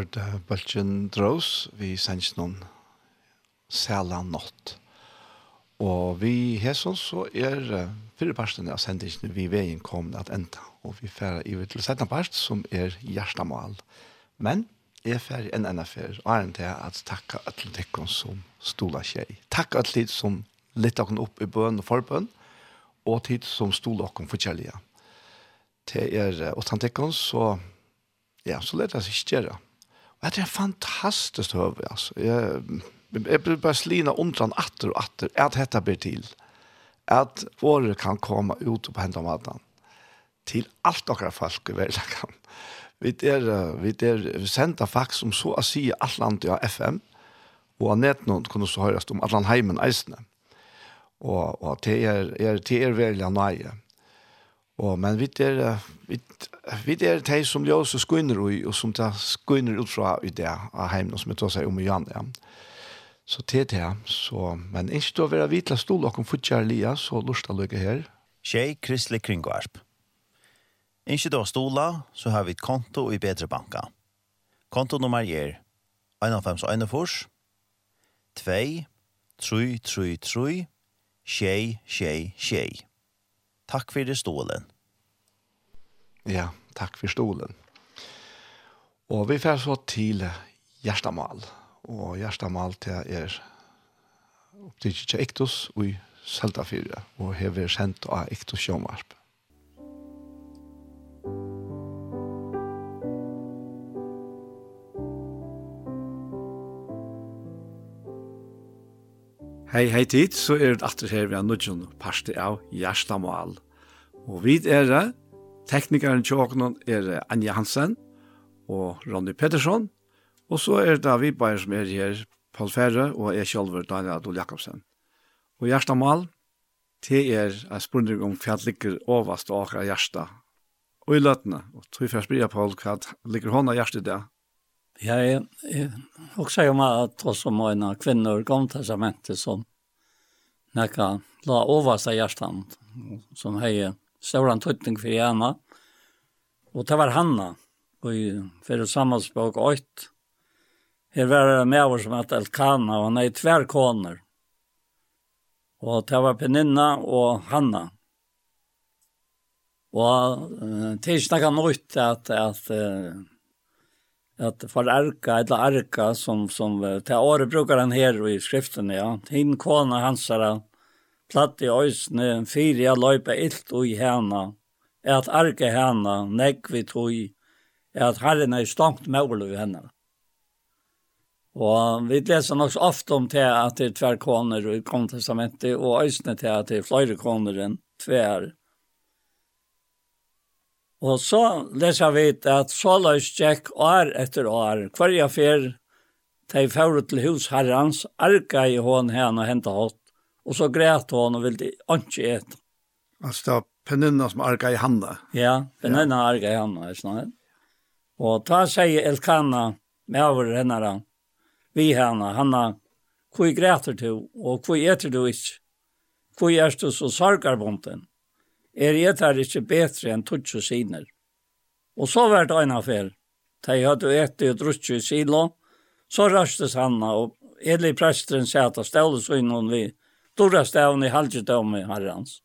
var det Bølgen Drås, vi sendte noen sæla nått. Og vi hesson så er fire parten av sendingen vi veien kom at enda, og vi færre i til sette part som er hjertemål. Men jeg færre en enda affær, og er en til at takka alle dekken som stola tjei. Takk alle tid som litt okken opp i bøn og forbøn, og tid som stola okken forskjellige. Til er åttan dekken så, ja, så lett jeg seg gjøre Det er fantastisk høve, altså. Jeg, jeg blir bare slina omtran atter og atter, at dette blir til. At året kan komme ut på hendene maten. Til alt dere folk i verden Vi er, vi er sendt faktisk som så å si alt landet av FM, og av netten kunne så høres om alt landet heimen eisene. Og, og det er, er, det er veldig nøye. Og, men vi er, vi, vi er de som ljøs og skunner i, og som tar skunner ut fra i det av heimen, som jeg tar seg om i Jan, ja. Så til det, så, men ikke til å være vidt, vitla stol, og om fortsatt lia, så lurt å lykke her. Tjej Kristelig Kringvarp. Ikke til å stola, så har vi et konto i bedre banka. Konto nummer er 1,5,1,4, 2, 3, 3, 3, 6, 6, 6. Takk for stolen. Ja, takk for stolen. Og vi får så til Gjerstamal. Og Gjerstamal til er opptil til Ektos og i Seltafyrre. Og hever sendt av Ektos Sjåmarp. Musikk Hei, hei tid, så er det atter her vi har nødgjøn parste av Gjerstamal. Og vi er det, teknikeren til åkenen er Anja Hansen og Ronny Pettersson, og så er det vi bare som er her, Paul Ferre og jeg selv, Daniel Adol Jakobsen. Og Gjerstamal, det er en spørning om hva ligger overast og akkurat Gjersta og i løtene. Og tror jeg først blir Paul hva ligger hånda Gjersta i det, Ja, jeg, också jag med att ta som mina kvinnor kom testamentet som nekka la översta hjärtan som heje stora tøytning for hjemme. Og det var Hanna og i fyrir sammanspråk 8, Her var det med oss som att Elkana og han och tver koner. Og det var Peninna og Hanna. Og uh, det er ikke noe att, at att att förarka eller arka som som til året brukar han her i skriften ja hin kona hansara platt i øysene, fire jeg löpa illt og i härna at att arka härna näck vi at är herren er stankt mål över henne Og vi leser nok ofte om til at det er tver koner i kontestamentet og ösne til at det er flere koner än tvär. Og så leser vi at så løs tjekk år etter år. Hver jeg fer, de fører til hus herrens, arka i hån henne og hentet hatt. Og så græt hon og ville ikke et. Altså det var peninna som arka i henne? Ja, peninna ja. arka i henne, er sant? Og da sier Elkana, med over henne, vi henne, henne, hvor græter du, og hvor etter du ikke? Hvor er du så sorgarbomten? er jeg tar ikke bedre enn tutsi siner. Og så var det en affær. Da jeg hadde etter og drutsi i silo, så rastes han, og Eli presteren sier at det stålet så innom vi, dora stavn i halvdjedømme herrens.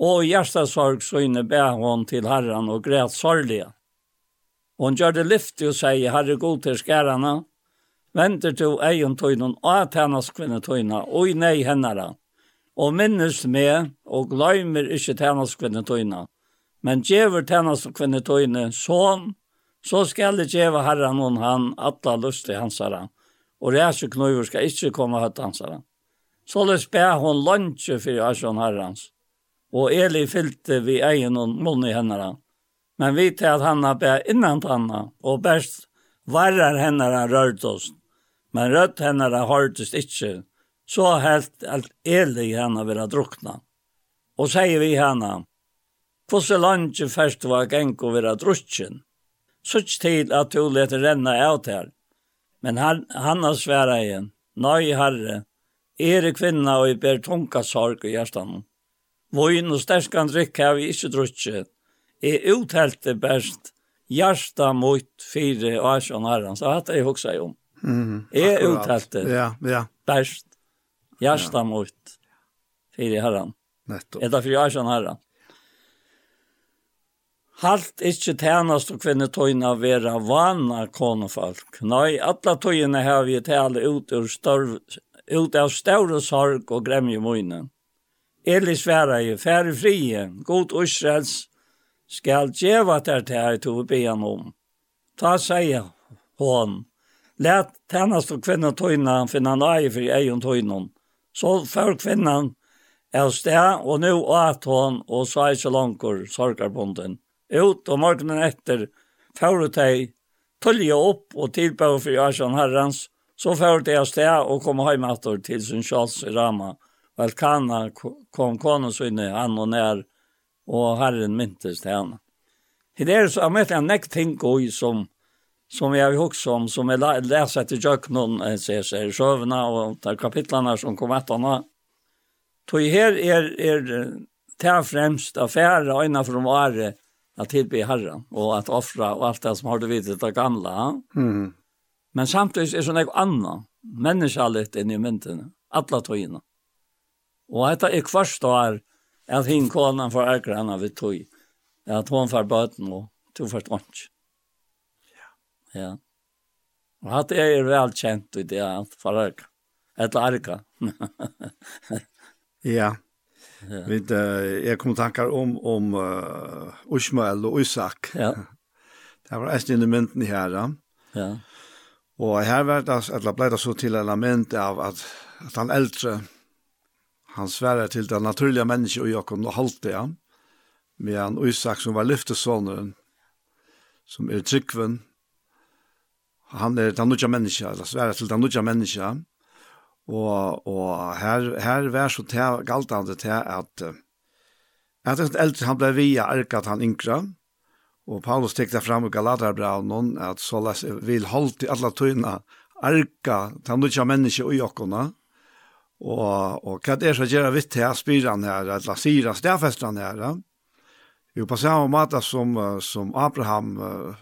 Og i hjertesorg så inne bæ hon til herren og græt sorglige. Og hun gjør det lyftig og sier, herre god til skærene, venter til egen tøynen og at hennes kvinne tøyne, og i nei hennere og minnes med og gløymer ikke tjeneskvinne tøyne. Men djever tjeneskvinne tøyne sånn, så skal det gjeve herren hon han atle lyst til hans herren. og reise knøyver skal ikke komme høtt hans herren. Så det spør hun lunsje for asjon herrens, og Eli fyllte vi egen og munn i henne. Men vi til at han har bær innan tanna, og best varer henne rørt oss, men rødt henne har hørtes ikke, så helt alt elig henne vil ha drukna. Og sier vi henne, hvordan landet først var geng og vil ha drukken, sutt til at du leter renne av til. Men han, han har svære igjen, nei herre, ere kvinna og i ber tunga sorg i hjertan. Voin og sterskan drikk har vi ikke drukket, er utheltet best hjarta mot fire og æsjon herren, så hatt jeg hoksa om. Mm, er utheltet ja, ja. best Hjärsta mot fyra herran. Nettopp. Eta fyra hjärsan herran. Halt ikkje tænast og kvinne tøyna vera vana konefolk. Nei, alla tøyna har vi tale ut ur størv, ut av større sorg og gremje munnen. Eli sværa i færre frie, god Israels, skal djeva der til her til å be han om. Ta seg hon. let tænast og kvinne tøyna finna nøye for egen tøynon. Så för kvinnan er sted, og nå åt hon, og så er ikke langer sorgarbonden. Ut, og morgenen etter, før de tølje opp og tilbøy for Jarsson herrens, så før de av sted og kom hjem etter til sin kjals i Rama. Velkana kom konen sinne, han og nær, og herren myntes til henne. Det er så mye en nekk ting som som jag också om som är läsa till Jöknon ser sig sjövna och där kapitlarna som kommer att han tog här är är tar främst affärer ena från vare att tillbe Herren och att offra och allt det som har det vid det gamla. Mm. Men samtidigt är sån en annan människaligt inne i mynten alla tojina. Och detta är kvarst år att hinkonan för ägranna vid tog. Att hon får böten och tog förstånd. Ja. Og hatt er vel kjent i det alt for arka. Et arka. ja. ja. Vid, uh, jeg kom tankar om, om uh, Ushmael og Isak. Ja. det var eist inn i mynden her. Ja. Og her var det, eller ble det så til element av at, at han eldre, han sverre til det naturlige mennesket og Jakob og halte, ja. Med han Isak som var lyftesåneren, som er tryggven, han er den nødja menneska, eller sværa til den nødja menneska, og, og her, her var så til, galtande til at, at en eldre han ble via arkat han yngre, og Paulus tekta fram i Galaterbraunen at så les, vil holdt i alla tøyna arka den nødja menneska og jokkona, og, og hva er så gjør vitt til spiran her, eller sier han stedfestan her, Jo, på samme måte som, som Abraham uh,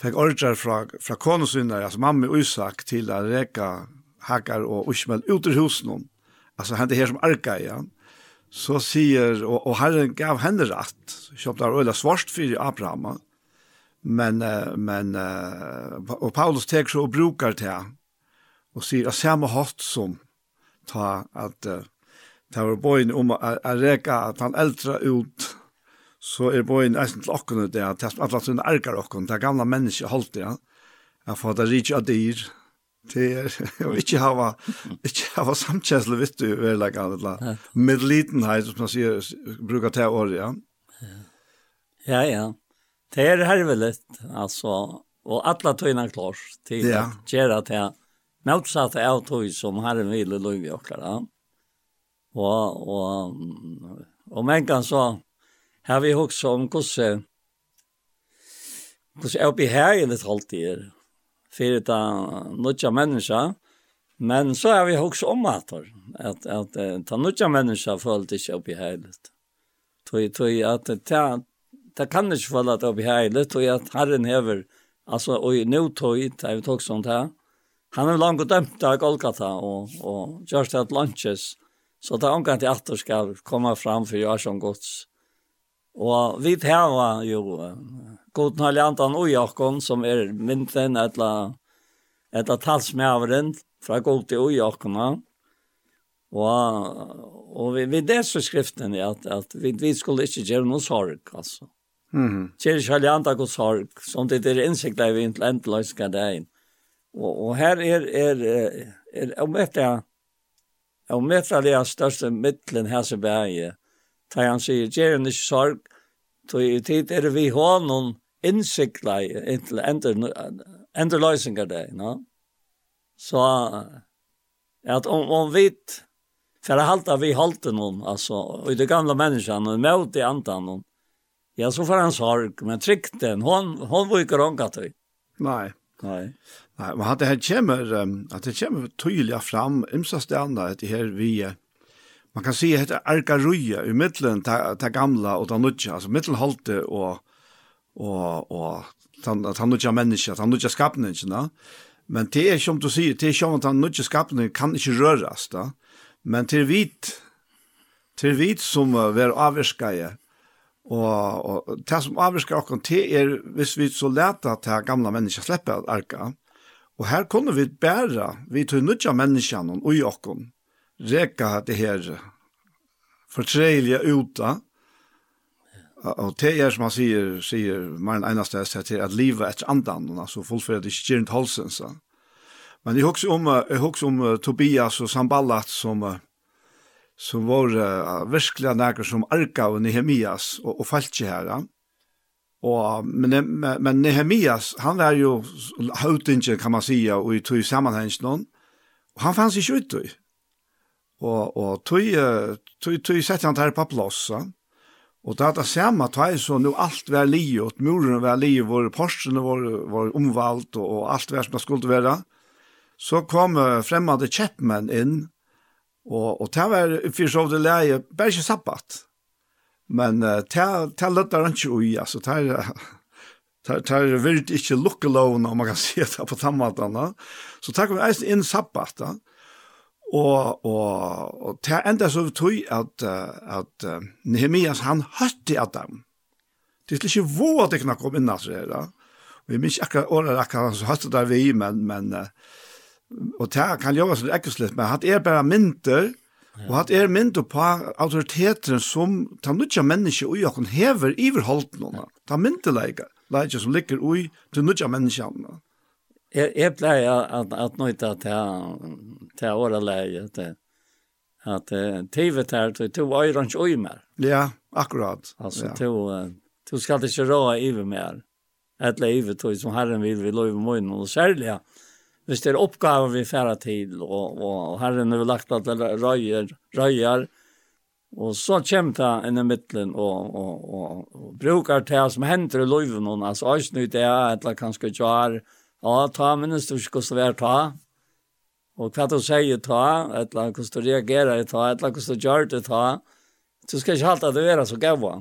fikk ordrar fra, fra konusynar, altså mamma og Isak, til å reka Hagar og Ushmel ut ur husen Altså han det her som arka i ja. Så sier, og, og herren gav henne rett, kjøpt av øyla svart for Abraham, men, men, og Paulus tek så og brukar til, og sier, at samme hatt som ta at, det var bøyen om å reka at han eldre ut, så er boin eisen til okkene det, at alle tunne ergar okkene, det er gamle mennesker holdt det, ja. Jeg får det rikki av dyr, det er, og ikke hava, ikke hava samkjensle vet du, vel, verlegga, eller med litenhet, som man sier, brukar til året, ja. Ja, ja. Det er hervelig, altså, og alle tunne klart til ja. at gjøre til motsatte av tøy som herren vil i okkara. Og, og, og, og, og, men kan så, har vi også om hvordan hvordan jeg blir her i litt halvtid er, for det er nødja men så har vi også om at at, at ta nødja menneska følte ikke oppi her litt. Tøy, tøy, at ta, ta kan ikke føle at oppi her litt, tøy at Herren hever, altså, og nå tøy, ta vi tog sånt her, han er langt dømt av Golgata, og, og gjørst at lunches, så det er omgang til at du skal komme fram for jeg som gods. Og vi tar jo god naljantan og jakon som er mynden etla, etla talsmæveren fra god til og jakona. Og, og vi, vi leser skriften at, at vi, vi skulle ikke gjøre noe sorg, altså. Mm -hmm. Kjer kjalljanta god sorg, som det er innsikta vi ikke endelig skal det inn. Og, og her er, er, er, er om etter, om etter det største middelen her som er Da han sier, gjør han ikke sorg, så i tid er vi hånden innsikla til enderløysinger det, no? Så, at om, om vi, for å halte vi halte noen, altså, og de gamle menneskene, og møte i antan ja, så får han sorg, men trygt den, hon, hon var ikke rånka til. Nei. Nei. Nei, men at det her kommer, um, at det kommer tydelig fram, imsa stedene, at det her vi, uh, man kan se heter arkaruja i mitten ta, ta gamla och ta nutja alltså mittelhalte och och och han han nutja människa han nutja skapning va men det är som du säger det är som att han nutja skapning kan inte röras då men till vit till vit som var avskaje og, og det som avvirker okken til er hvis vi så leta til gamla mennesker slipper arka og her kunne vi bæra vi tog nødja menneskene og i okken reka det her fortreilige uta. Og det er som han sier, sier mer enn eneste jeg til, at livet etter andan, altså fullfører det ikke gjernt halsen. Så. Men jeg husker om, jeg husker om Tobias og Samballat som, som var uh, virkelig nægge som arka og Nehemias og, og falskje her. Ja. Og, men, men Nehemias, han var jo hautingen, kan man sige, og i tog sammanhengen, og han fanns ikke ut i. Og, og tog, tog, tog sette han der på plass, ja. Og det er det samme tøy, så nå alt var livet, muren var livet, våre porsene var, var omvalgt, og, og alt var som det skulle være. Så kom uh, fremmede kjeppmenn inn, og, og det var for så det leie, bare ikke sabbat. Men uh, det, det lødde han ikke ui, altså det er... Det tar vilt ikkje lukka låna om man kan si det på tammatana. Så tar vi eisen inn sabbat da. Og, og, og til enda så tog at, at uh, Nehemias han høtti dem. Det er ikke våg at det kan komme inn, altså. Da. Og jeg minns akkurat året akkurat han høtti der vi, men, men uh, og til kan gjøre seg ekkert litt, men han er bare mynter, og han er mynter på autoriteten som ta nødja mennesker ui og hun hever iverholdt noen. Ta mynter leger, leger som ligger ui til nødja mennesker. Jeg, jag jag at att att til, til året leie, at, at tivet her, tar till øyrens øy mer. Ja, akkurat. Altså, ja. två två ska det köra över mer. Et liv tog som Herren vil vi lov i og særlig, ja. Hvis det er oppgaver vi færa til, og, og Herren har lagt at det røyer, røyer, og så kommer det inn i midtelen og, og, og, og brukar det som hender i løyven, altså øyne det er, eller kanskje ikke er, Ja, ta minnes du ikke hvordan det er ta. Og hva du sier ta, et eller annet hvordan du reagerer ta, et eller annet hvordan du gjør det ta. Du skal ikke halte at du er så gava.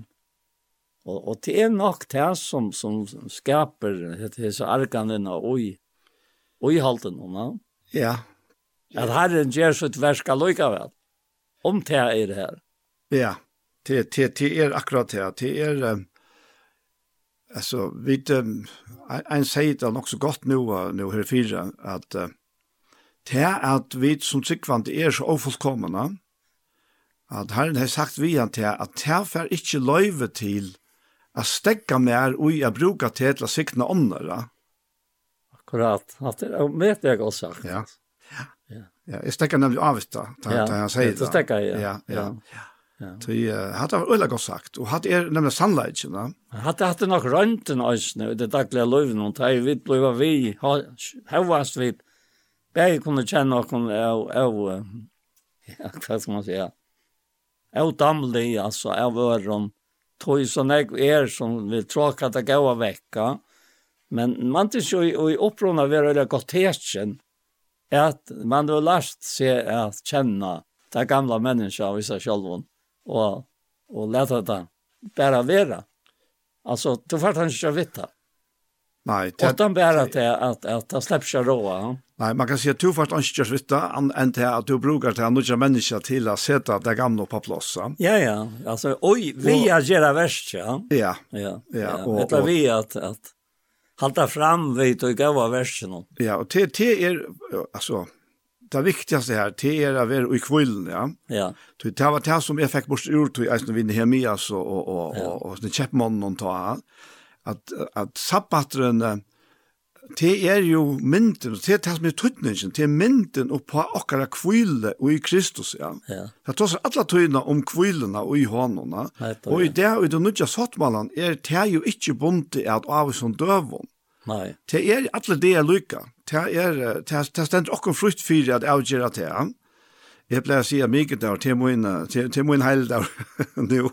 Og, og det er nok det som, som skaper disse argene og i, og i halten. noen. Ja. At Herren gjør sitt versk lykkevel. Om det er det her. Ja, det, det, det er akkurat det. Det er... Um Alltså vi um, en säger det också gott nu nu här fyra att uh, det att vi som tyckvant är så ofullkomna att Herren har sagt vi han det att det för inte löve till att stäcka mer och jag brukar till att sikna andra. Akkurat. Att det är med det jag sagt. Ja. Ja. Ja, jag stäcker nämligen avsta. Ja, jag säger det. Det stäcker jag. Ja, ja. ja. ja. Så hade var öliga sagt och hade är nämligen sunlight va. Hade hade nog röntgen oss nu det dagliga löven och taj vi blev vi har vars vi bäge kunde känna och kunde ja ja vad ska man säga. Jag damlade alltså är var rom tog så när är som vi tråkar att det av vecka. Men man inte så i upprona var öliga gott hästen att man då last se att känna det gamla människor och sig själva og, og leta det bara vera. Alltså, du får han ikke vite. Nej, det... Och de bara att, att, att han släpper sig råa. Nej, man kan si at du får inte veta enn til at du brukar till att några människor till att sätta det gamla på plass. Ja, ja. Alltså, oj, vi är gjerne värst, ja. Ja, ja. ja. Och, Vet vi att, att halta fram vid och gav av värst. Ja, och det är, alltså, det viktigaste här det er att vara i kvällen ja. Ja. Det var det som jag fick bort ur till Eisen vi hem med oss och och och ja. och sen chapman och ta att att sabbatren det är ju mynden det är det som är tutningen det är mynden och på åkara kvile och i Kristus ja. Ja. Det tar sig alla tøyna om kvilena och i honorna och i det och i den nya sottmalan är det ju inte bundet att av som dövon Nei. Det er alle det er lykka. Det er, det stender okkur frukt fyrir at avgjera det han. Jeg pleier å si at mye der, til min, til min heil der, nå,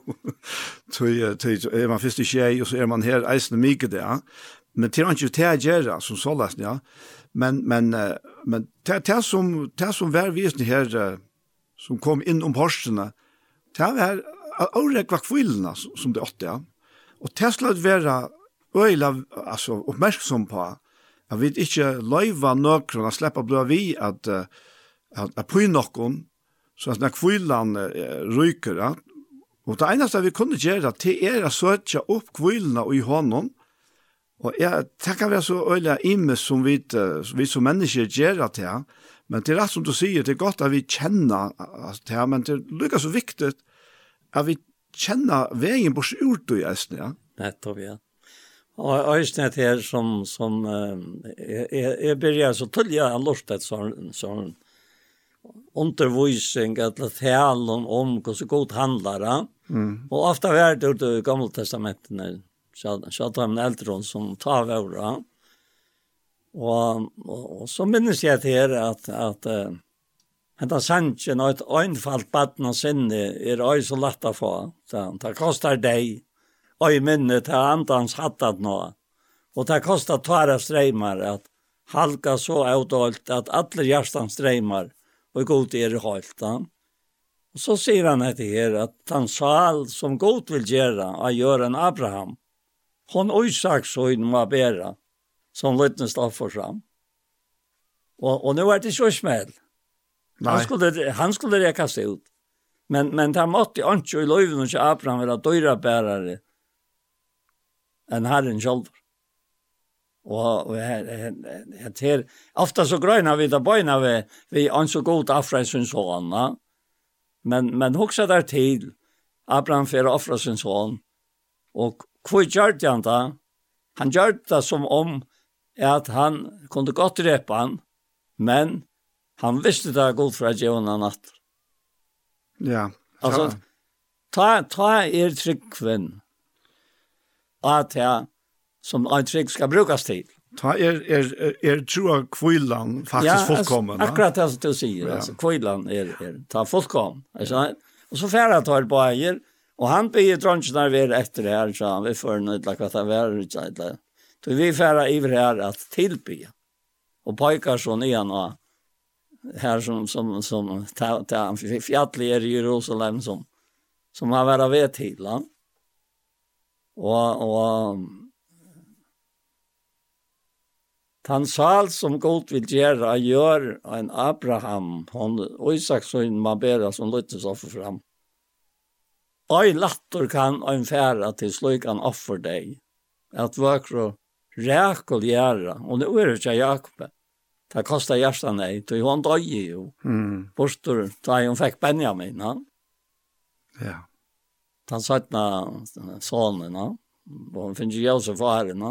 er man først i tjei, og så er man her eisende mye der. Men til han ikke det jeg gjør, som så lest, ja. Men, men, men det som, det som var visning her, som kom inn om horsene, det var årekva kvillerna som det åtte, ja. Og det skulle være øyla altså, oppmerksom på at vi ikke løyva nøkron at slippa blå vi at at, at på nokkon så at når kvillan uh, ryker ja? og det eneste vi kunne gjøre det er å søtja opp kvillene i hånden og jeg tenker vi så øyla imme som vi, uh, vi som mennesker gjør det til men det er rett som du sier det er godt at vi kjenner til men det er lykka så viktig at vi kjenner veien bort ut i eisen ja? Nettopp, ja. Og øyne til her som, som uh, jeg, jeg begynner så tydelig av lortet sånn, sånn undervisning eller talen om om hvordan god handler han. Mm. Og ofte har det ut i gamle testamentene, så hadde han en eldre som tar over våre. Og, og, og så minnes jeg til her at, at uh, Hetta sanchen og eit einfalt baden og sinne er øy så lett å få. Det, kostar koster deg og i minne til andans hattat nå. Og det kostar tvara streimar at halka så avdålt at alle hjertan streimar og god er holdt Og så sier han etter her at han sal som god vil gjøre av Jøren Abraham, hon oisak så inn må bæra, som lytnes da for fram. Og, og nå er det ikke smell. Han skulle, han skulle rekast ut. Men, men det måtte ikke i løyven til Abraham være døyrabærere, enn Herren selv. Og, og her, her, her, her, ofta så grøyna vi da bøyna vi, vi an så god afra sin sånn, men, men hoksa der til, Abraham fyrir ofra sin sånn, og hva gjør det han da? Han gjør det som om at han kunne godt drepa han, men han visste det god fra djevna natt. Ja. Altså, ta, ta er tryggven, at det som en trygg skal brukes til. Ta er, er, er tro av kvillan faktisk ja, fullkommen. Ja, akkurat det som du sier. Ja. Altså, kvillan er, er ta fullkommen. Altså, og så færre tar på eier, og han blir dronjen der vi er etter det her, så han vil føre noe utlagt at det er utlagt. Så vi færre iver her at tilby. Og pojkar sånn igjen og her som, som, som ta, ta, fjallig er i Jerusalem som, som har var ved til han. Ja Og, og Tan sal som god vil gjøre, gjør en Abraham, hon Isak som man ber som lyttes offer fram. Oi latter kan ein færa til slik han offer deg. At vøkro rækul gjøre, og det er ikke Jakob. Det kostar hjertet nei, til hon døg jo. Mm. Bortur, da hun fikk Benjamin, han. Ja han satt med sonen, og han finner jo så faren.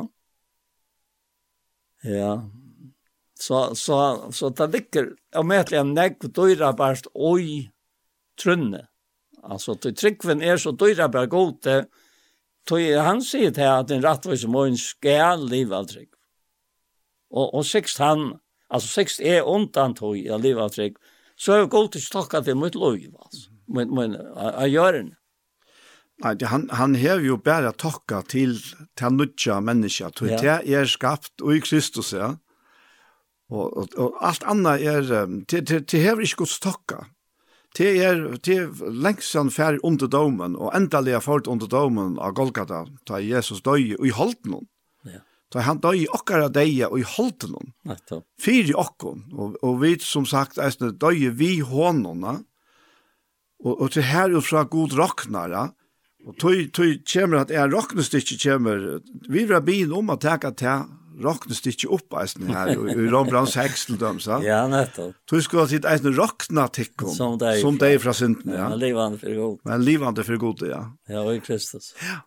Ja, så, så, så det ligger, jeg vet en nekk døyra bare oi trunne. Altså, til tryggven er så døyra bare gode, til han sier til at en rettvis mån skal av trygg. Og, og sikst han, altså sikst er undan tog av liva trygg, så er jeg god til stokka til mitt lov, altså, men min, av det Nei, han, han har jo bare tokka til til nødja menneska, til ja. det er skapt og i Kristus, ja. Og, og, og alt annet er, til, til, til hever ikke gods tokka. Til er, til lengst han fer under domen, og endelig er fort under domen av Golgata, da Jesus døy og i holden hon. Ja. Da han døy okkara deia og i holden hon. fyr Fyri okkon, og, og vi som sagt, eisne, døy vi hånona, og, og til herufra god rocknara, ja Og tøy tøy kjemur at er rocknestykje kjemur. Vi rabin om at taka ta rocknestykje opp eisen her i Rombrans heksel dem, sa? Ja, nettopp. Tøy skulle ha sitt eisen rockna tikkum. Som deg. Som deg fra synden, ja. Men livande for god. Men livande for god, ja. Ja, og i Kristus. Ja.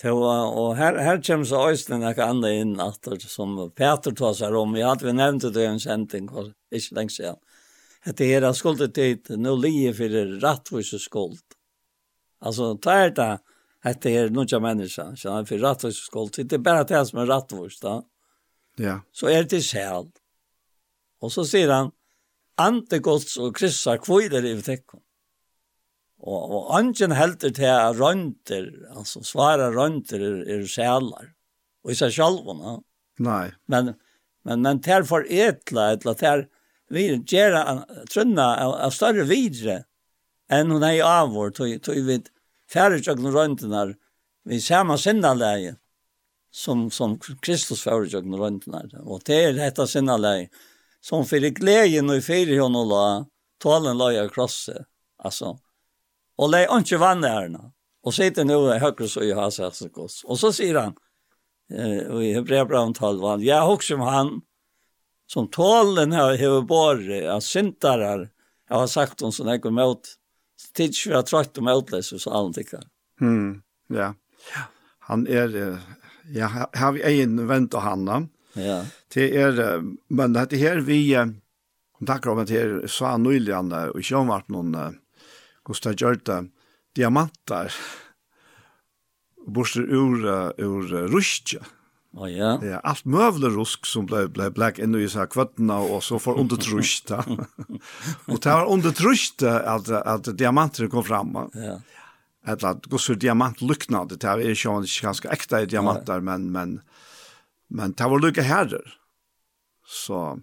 Til, og her, her kommer så eisen jeg kan andre inn at som Peter tar seg om. Vi hadde vi nevnt det i en kjenting, ikke lenge siden. Hette her er skuldet dit, nå lige for rettvis skuld. Alltså där det där att det är några människor så han för skuld det er bare det som är rättvist da. Ja. Så är det själ. Och så sier han antegods og kryssar kvider i tecken. Och og angen helter til at rønter, alltså svara rønter är, er sjælar. Och i seg själva. Nej. Men men men til for etla etla til vi gera trunna av större vidre enn hun er i vår, tog vi færre færdsjøkken røntenar, vi ser man samme sinnaleie som, som Kristus færdsjøkken røntenar. Og det er dette sinne sinnaleie som fyrir gleden og fyrir hon og la, tålen la jeg krosse, altså. Og lei ikke vann her nå. Og sitter nå i høyre så i hans hessekos. Og så sier han, eh, og i Hebreabraun 12, han, jeg hokser om han, som tålen har hevet båret, at syndarar, jeg har sagt hon som jeg går mot, tids vi har trøtt om Outlaws og så alle tikkene. Mm, ja. ja. Han er, ja, har vi en vent av han da. Ja. Det er, men dette her vi, takker om at her sa han nylig nyligen, og ikke om at noen, Gustav Gjørte, diamanter, borster ur, ur, ur rustje. Oh, ja. ja, allt mövler rusk som blev blev black ändå i så kvattna och så för undertrusta. och det var undertrusta att att diamanter kom fram. Ja. Att att gå så diamant luknade det är ju inte ganska äkta diamanter ja. men men men det var lukka herder. Så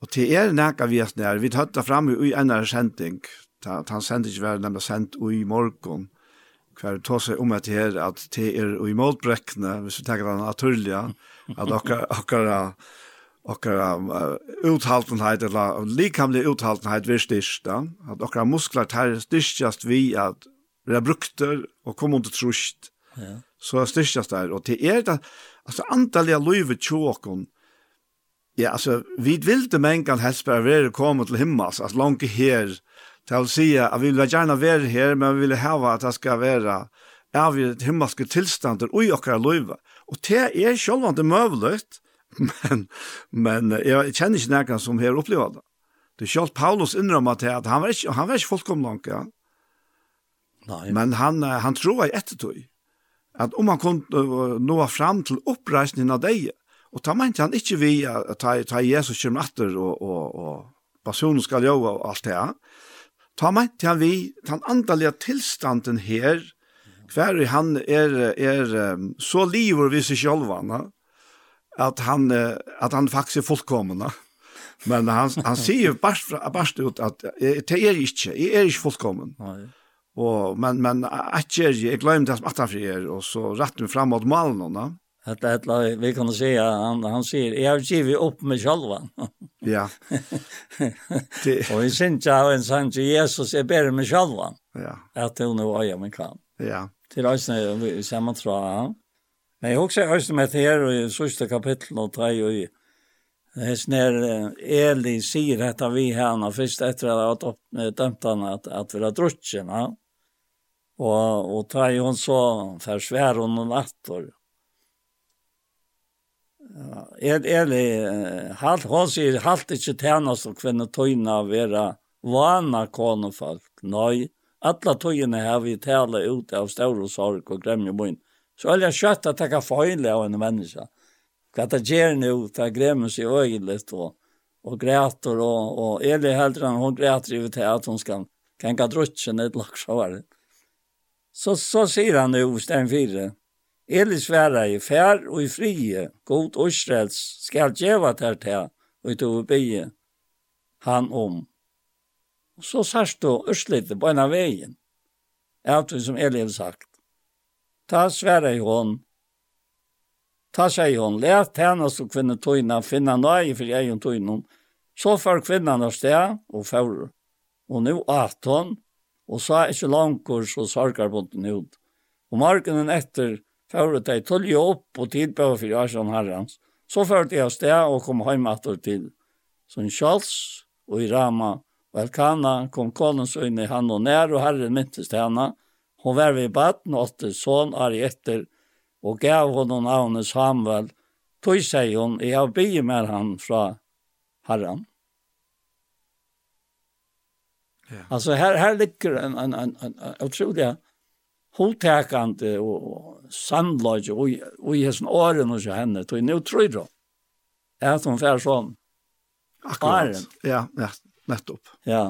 och det er näka vi när vi hade fram i en sändning. Han sände ju väl nämligen sänd i morgon. Mm hver ta seg om at her at det er i målbrekkene, hvis vi tenker den naturlige, at okkar, okkar, okkar uh, uthaltenheit, eller likamlig uthaltenheit vil styrsta, at okkar muskler tar styrstjast vi at vi er brukter og kom under trusht ja. så styrstjast der og til er det altså antallet av livet tjåkon ja altså vi vil det mengan helst bare være kommet til himmels altså langt her til å si at vi vil gjerne være her, men vi vil hava at det skal være av i himmelske tilstander og i okkar løyve. Og det er sjølvande møvlet, men, men jeg kjenner ikke nærkene som har opplevd det. Det er selv Paulus innrømmer til at han var ikke, han var ikke fullkomlig ja. Nei. Men han, han tror jeg ettertøy. At om han kunne uh, nå fram til oppreisningen av deg, og ta mente han ikke vi at ta, ta Jesus kommer etter og, og, og personen skal gjøre og alt det, Ta meinti han vi, den andalige tilstanden her, hver han er, er så liver vi seg selv, at han, at han faktisk er fullkomna. Men han, han sier barst, bare ut at det er ikke, jeg er ikke fullkommen. Nei. Og, men, men at jeg, jeg glemte det som at han er, og så rett meg fram mot malen, Att att vi kan säga han han säger jag har givit upp mig själva. Ja. Det och i sin jag en sån Jesus är bättre med själva. Ja. Att det nu är men kan. Ja. Till oss när samma tror Men jag också också med här i sista kapitlet och tre och i Hes när Eli säger detta vi härna först efter att ha dömt han att att vi har druckit. Och och tar hon så försvär hon en attor er ærlig, halt hos i halt ikkje tænast og kvinne tøyna vera vana konefolk. Nei, alla tøyene har vi tæla ut av stor og sorg og gremje munn. Så er jeg kjøtt at jeg kan feile av en menneske. Hva det gjør nå, det gremmer seg øyelig, og, og græter, og, og Eli heldre enn hun græter i til at hun skal kan gå drutsen et lagt Så, var det. så så sier han jo, Stein 4, Eli sværa i fær og i frie, god strels, skal djeva ter til, og i tog bygge han om. Og så sørst du Østlite på en av veien, alt som Eli har sagt. Ta sværa i hånd, ta seg i hånd, let hennes og kvinne tøyna, finna nøye for egen tøyna, så får kvinnan av sted og får, Og nå at hon, og så er ikke langkurs og den ut. Og morgenen etter, fører de tølge opp og tilbøver for Asjan Herrens. Så fører de av sted og kom hjem etter til St. Charles og i Rama. Og Elkana kom konens øyne i han og nær, og herren myntes til henne. Hun var ved baden og åtte sån ari etter, og gav henne navnet Samuel. Tøy sier hun, jeg har bygget med han fra herren. Ja. Alltså här här ligger en en en, en otrolig hotekande og sannlage og i hessen åren hos henne, tog nu tror jeg at hun fær sånn. Akkurat, Åren. ja, nettopp. Ja,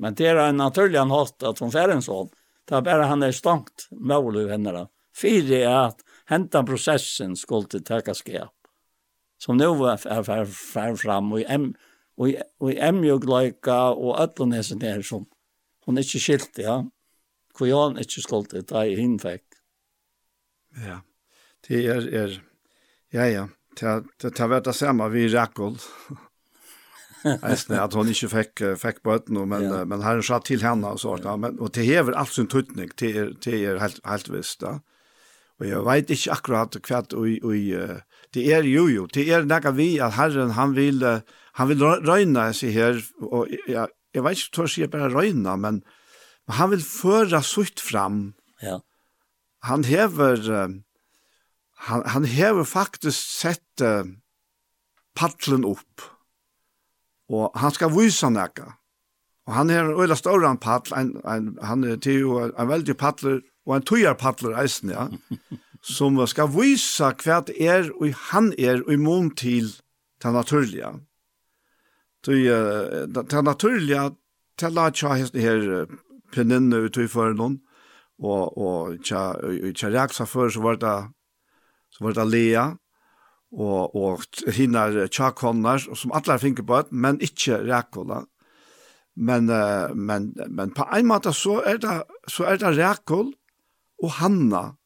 men det er en naturlig han hatt at hun fær en sånn. Det er bare han er stankt mål i henne da. Fyre er at hentan prosessen skulle teka skap. Som nu er fær fær fram og i em, og i, og i emjøgleika og ötlunesen er som hun ikke skilt, ja hvor han ikke skulle ta i henne fikk. Ja, det er, er ja, ja, det, det, det var det samme vi Rakol. Eisne, at hon ikke fikk, fikk bøten, men, ja. men herren sa til henne og sånt, ja. men, og det hever alt sin tøytning, det er, det er helt, helt visst, da. Og jeg vet ikke akkurat hva og, og, det er jo jo, det er nekka vi at herren, han vil, han vil røyna seg her, og jeg, jeg vet ikke hva jeg sier bare røyna, men, Men han vil føre sutt fram. Ja. Han hever han han hever faktisk sett uh, paddelen upp. Og han skal vise näka. Og han er en øyla større enn paddel, en, en, han er til jo en veldig paddler, og en tøyer paddler eisen, ja, som skal vise hva det er, og han er og immun til det naturlige. Det, det naturlige, det la ikke her kvinninne ut i förrän och och tja tja reaksa för så var det så var det Lea och och hinnar tja konnar som alla finker på men inte reakola. Men men men på en måte så er det så er det reakol och Hanna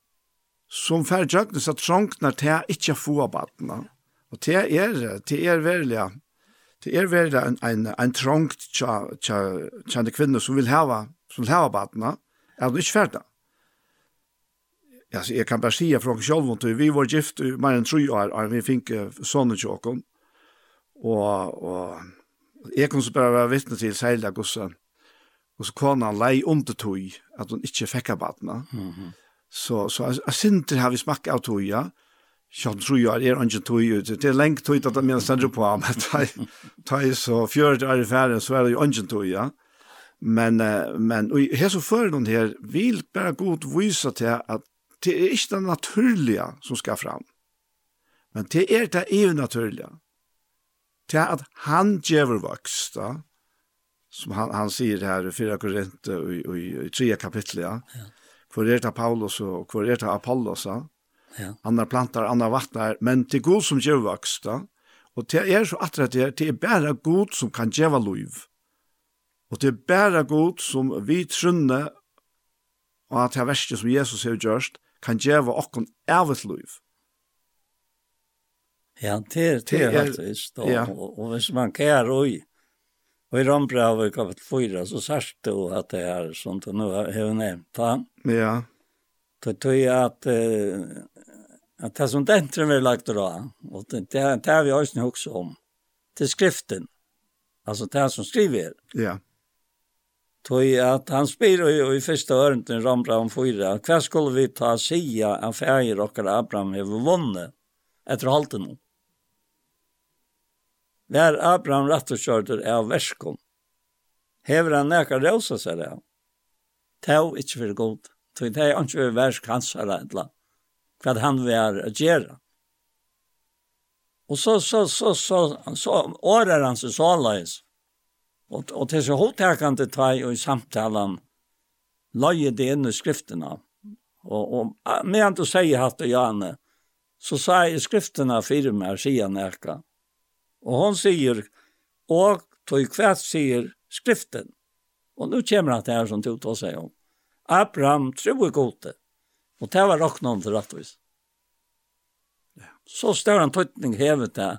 som färjöknar så trångnar til ikkje få barna. Och det är det er verligen det er verda en, en, en trångt tja, tja, tja kvinner som vil hava som vil hava badna, er han ikke ferdig. Altså, jeg kan bare sige fra oss selv, vi var gift i mer enn tre år, og vi fikk sånne tjokken. Og, og jeg kunne bare være vittne til særlig hvordan og så kona lei under tog at hun ikke fikk av badna. Mm. Så, så jeg synes det har vi smakket av tog, ja. Sjøn tror jeg er ikke tog ut. Det er lengt tog at jeg mener stender på, men da jeg så fjørt er i ferien, så er det jo ikke tog, ja. Men, men og her så fører noen her, vil bare godt vise til at det er ikke det naturlige som skal fram. Men det er det er naturlige. Det er at han gjør vokst, da, som han, han sier her i 4 Korinthe i, i, i 3 kapitlet, ja. ja. Det er det Paulus og hvor er det Apollos, ja. Ja. Andra plantar, andra vattnar, men til god som gjør vokst, da. Og det er så at det er, det er bare god som kan gjøre liv. Ja. Og det er bare god som vi trunne og at det verste som Jesus har gjort kan gjøre okken evigt liv. Ja, det er det er faktisk. Og, ja. og, og hvis man kan og i Rambra i kapitel 4, så sørst det jo at det er sånt, og nå har jeg nevnt det. Ja. Det tror jeg at, at det som dentren vi lagt da, og det, det, det er vi også nok om, til skriften. Altså det som skriver. Ja. Tøy at han spyr i, i første øren til Rambram 4, Hva skulle vi ta sia av ferie okkar Abraham hever vunnet etter halten nå? Vær Abraham rett og kjørter av verskon. Hever han nekar rausa seg av. Tau ikkje fyrir god. Tøy er anki vi versk hans eller etla. Hva han vær å gjerra. Og så, så, så, så, så, så, så, så, så, så, så, så, Og, og til så holdtekende tvei og i samtalen løye det inn i skriftene. Og, og medan du sier hatt og gjerne, så sier skriftene fire mer, sier nærka. Og hon sier, og tog kvært sier skriften. Og nu kommer han til her som du tar seg om. Abraham tror gode. Og det var nok noen til rettvis. Så større en tøytning hevet det,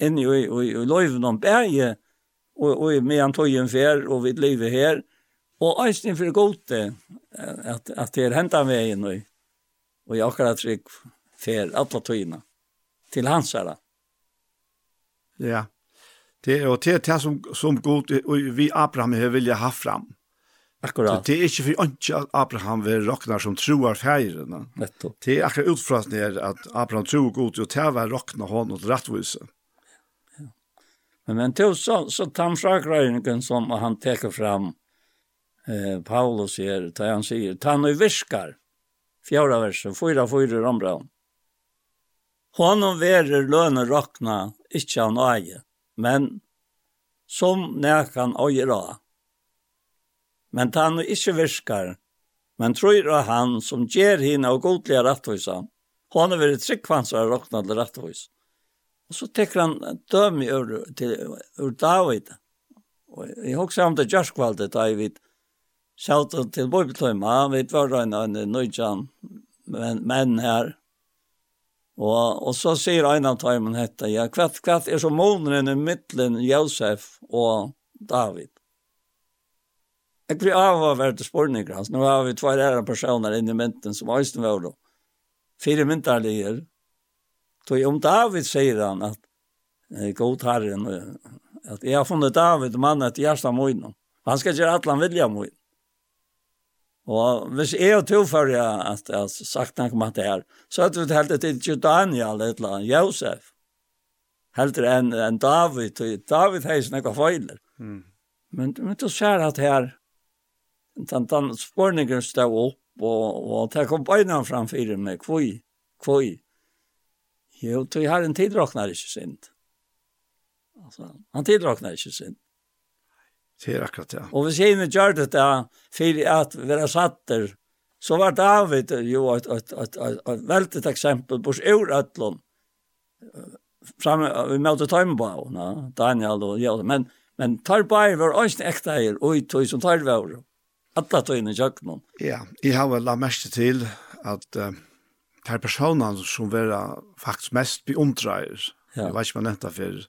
inn i, i, i, i løyven om berget, og, og tog tøyen fer, og vi lever her, og eisen for gode, at, at det er hentan veien, og, og jeg akkurat trygg fer, alle tøyene, til hans herre. Ja, det er, og det er det som, som god, vi Abraham har vilja ha fram. Akkurat. Det er ikke for ikke at Abraham vil råkne som troer feirene. Nettopp. Det er akkurat utfra at Abraham tror god, og det var råkne hånden til rettvise. Men men till så så tamfrakröningen som han tar fram eh Paulus här där han säger han nu viskar. Fjärde versen, fyra fyra om bra. Honom verer løne rakna ikkje han eie, men som nekan øyra. Men han ikkje viskar men tror han som gjer hina og godlige rattvisa, honom verer tryggvansar rakna til rattvisa. Og så tekker han dømi ur, til, ur David. Og jeg husker om det jørskvaldet da jeg vidt sjalt til Bibeltøyma, vi var en av nøytjan men, menn her. Og, og så sier en av tøymen hette, ja, hva, hva er så måneden i midtelen Josef og David. Jeg blir av å være til spørninger hans. Nå har vi tvær ære personer inne i mynten som Øystein var da. Fire myntarligere. Så om David säger han att eh, god herren, att jag har funnit David mannen till hjärsta mojn. Han ska göra allan vilja mojn. Og hvis jeg og to for jeg at jeg sagt noe om det her, så hadde vi helt til ikke Daniel et eller annet, Josef. Helt enn en David, og David har ikke noe feiler. Mm. Men, men du ser at her, den, den spørningen stod opp, og, og det kom beina framfor meg, kvoi, kvoi. Jo, tog en tidraknar ikke sint. Altså, han tidraknar ikke sint. Det er akkurat, ja. Og hvis jeg gjør det da, for at vi er satter, så var David jo et, et, et, et, et veldig eksempel på ur ætlån. Framme, vi møtte tøymbavna, Daniel og Jøl, men, men tøymbavna var også ekte eier, og i som som tøymbavna. Alla tøyene i kjøkkenen. Ja, jeg har vel la mest til at uh, det här personen som var faktisk mest beundrar. Ja. jeg vet inte vad det før,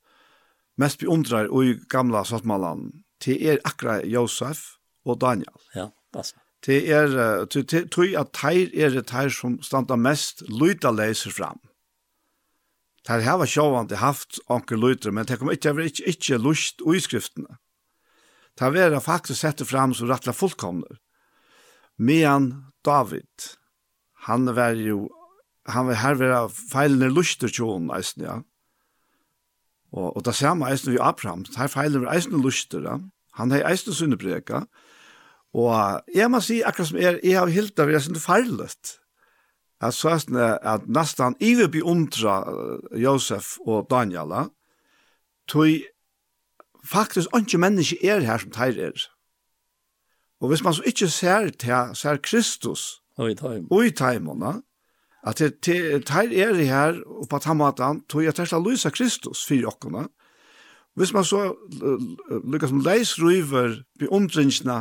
Mest beundrar i gamla svartmallan. Det er akra Josef og Daniel. Ja, det Til Det er, jeg at teir er det teir som standa mest lyta leiser fram. Teir hava sjåvande haft anker lyter, men teir kom ikkje ikke, ikkje, ikkje lust og skriftene. Teir vera faktisk sette fram som rattla fullkomner. Medan David, han var jo han vil her være feilene luster tjoen, eisen, ja. Og, og det samme eisen vi Abraham, her feilene var eisen luster, ja. Han har eisen sunnebreka, og jeg må si, akkurat som er, jeg har hilt av, jeg synes det feilet. Jeg så eisen at nesten, i vil beundra Josef og Daniela, tog faktisk ikke menneske er her som teir er. Og hvis man så ikke ser til, ser Kristus, og i taimene, at her er det her og på tammatan, tog jeg til å Luisa Kristus for okkona. Hvis man så lykkes som leis røyver vi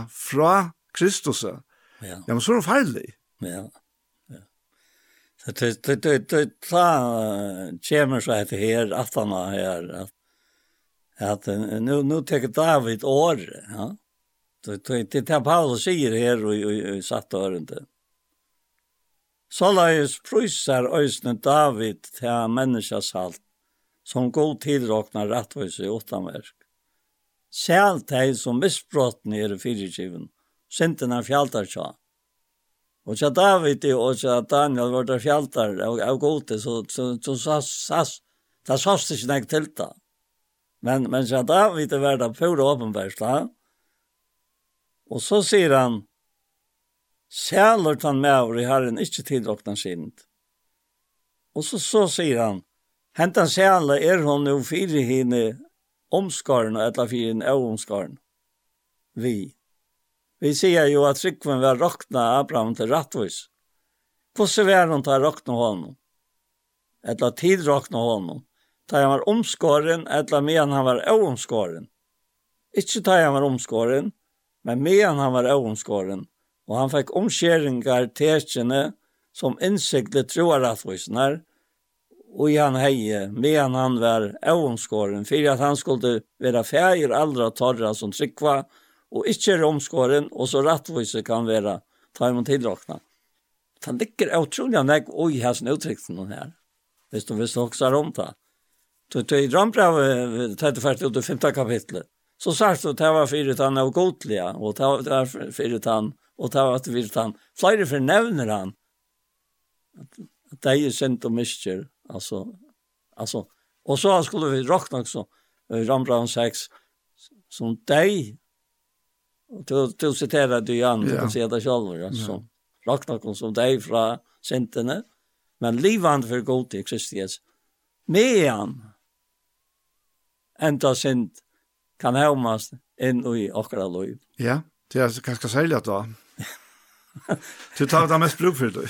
fra Kristus, ja, ja men så er det farlig. Ja, ja. Så det, det, det, det, det kommer seg til her, atana her, at, at nu, nu teker David år, ja. Det, det, det, det Paulus sier her og, og, og, satt og hørende. Ja Såleis prøysar øysne David til menneskas halt, som god tilråkna rattvise i åttanverk. Sælt hei som misbrotten er i fyrirgiven, synden er fjaltar tja. Og tja David og tja Daniel var der fjaltar og av gode, så, så, så, så, så, så, så, så, så, så, Men, men tja David er verda pura åpenbærsla, og så sier han, Sjælert han med over i herren ikkje tilrokna sint. Og så, så sier han, hentan sjæle er hon jo fire hine omskaren eller etla fire hine omskaren. Vi. Vi sier jo at Rikven var råkna Abraham til rattvis. Hvordan var hon til rokna honom? Eller tid råkna honom. Da han var omskaren, eller medan han var omskaren. Ikke da han var omskaren, men medan han var omskaren og han fikk omskjeringar tekjene som innsikle troarattvisnar, og i han heie, medan han var avomskåren, for at han skulle være fægir aldra torra som tryggva, og ikkje er omskåren, og så rattvise kan være ta imot tilrakna. Han ligger utrolig nek oi hans uttrykten her, hvis du visst også er om det. Så i Drambrev, 34 ut i 5. kapitlet, så sagt du at det var fyrir han av godlige, og det var fyrt han og det var at vi han, flere fornevner han, at dei er sendt og mister, altså, altså, og så skulle vi råkne også, Rambran 6, som de, til, til å sitere du Jan du kan se det selv, ja, så råkne som de fra sentene, men livet for god til Kristians, med han, enda sint, kan hevmast inn i okra loiv. Ja, det er ganske særlig at da, Du tar det mest bruk for det.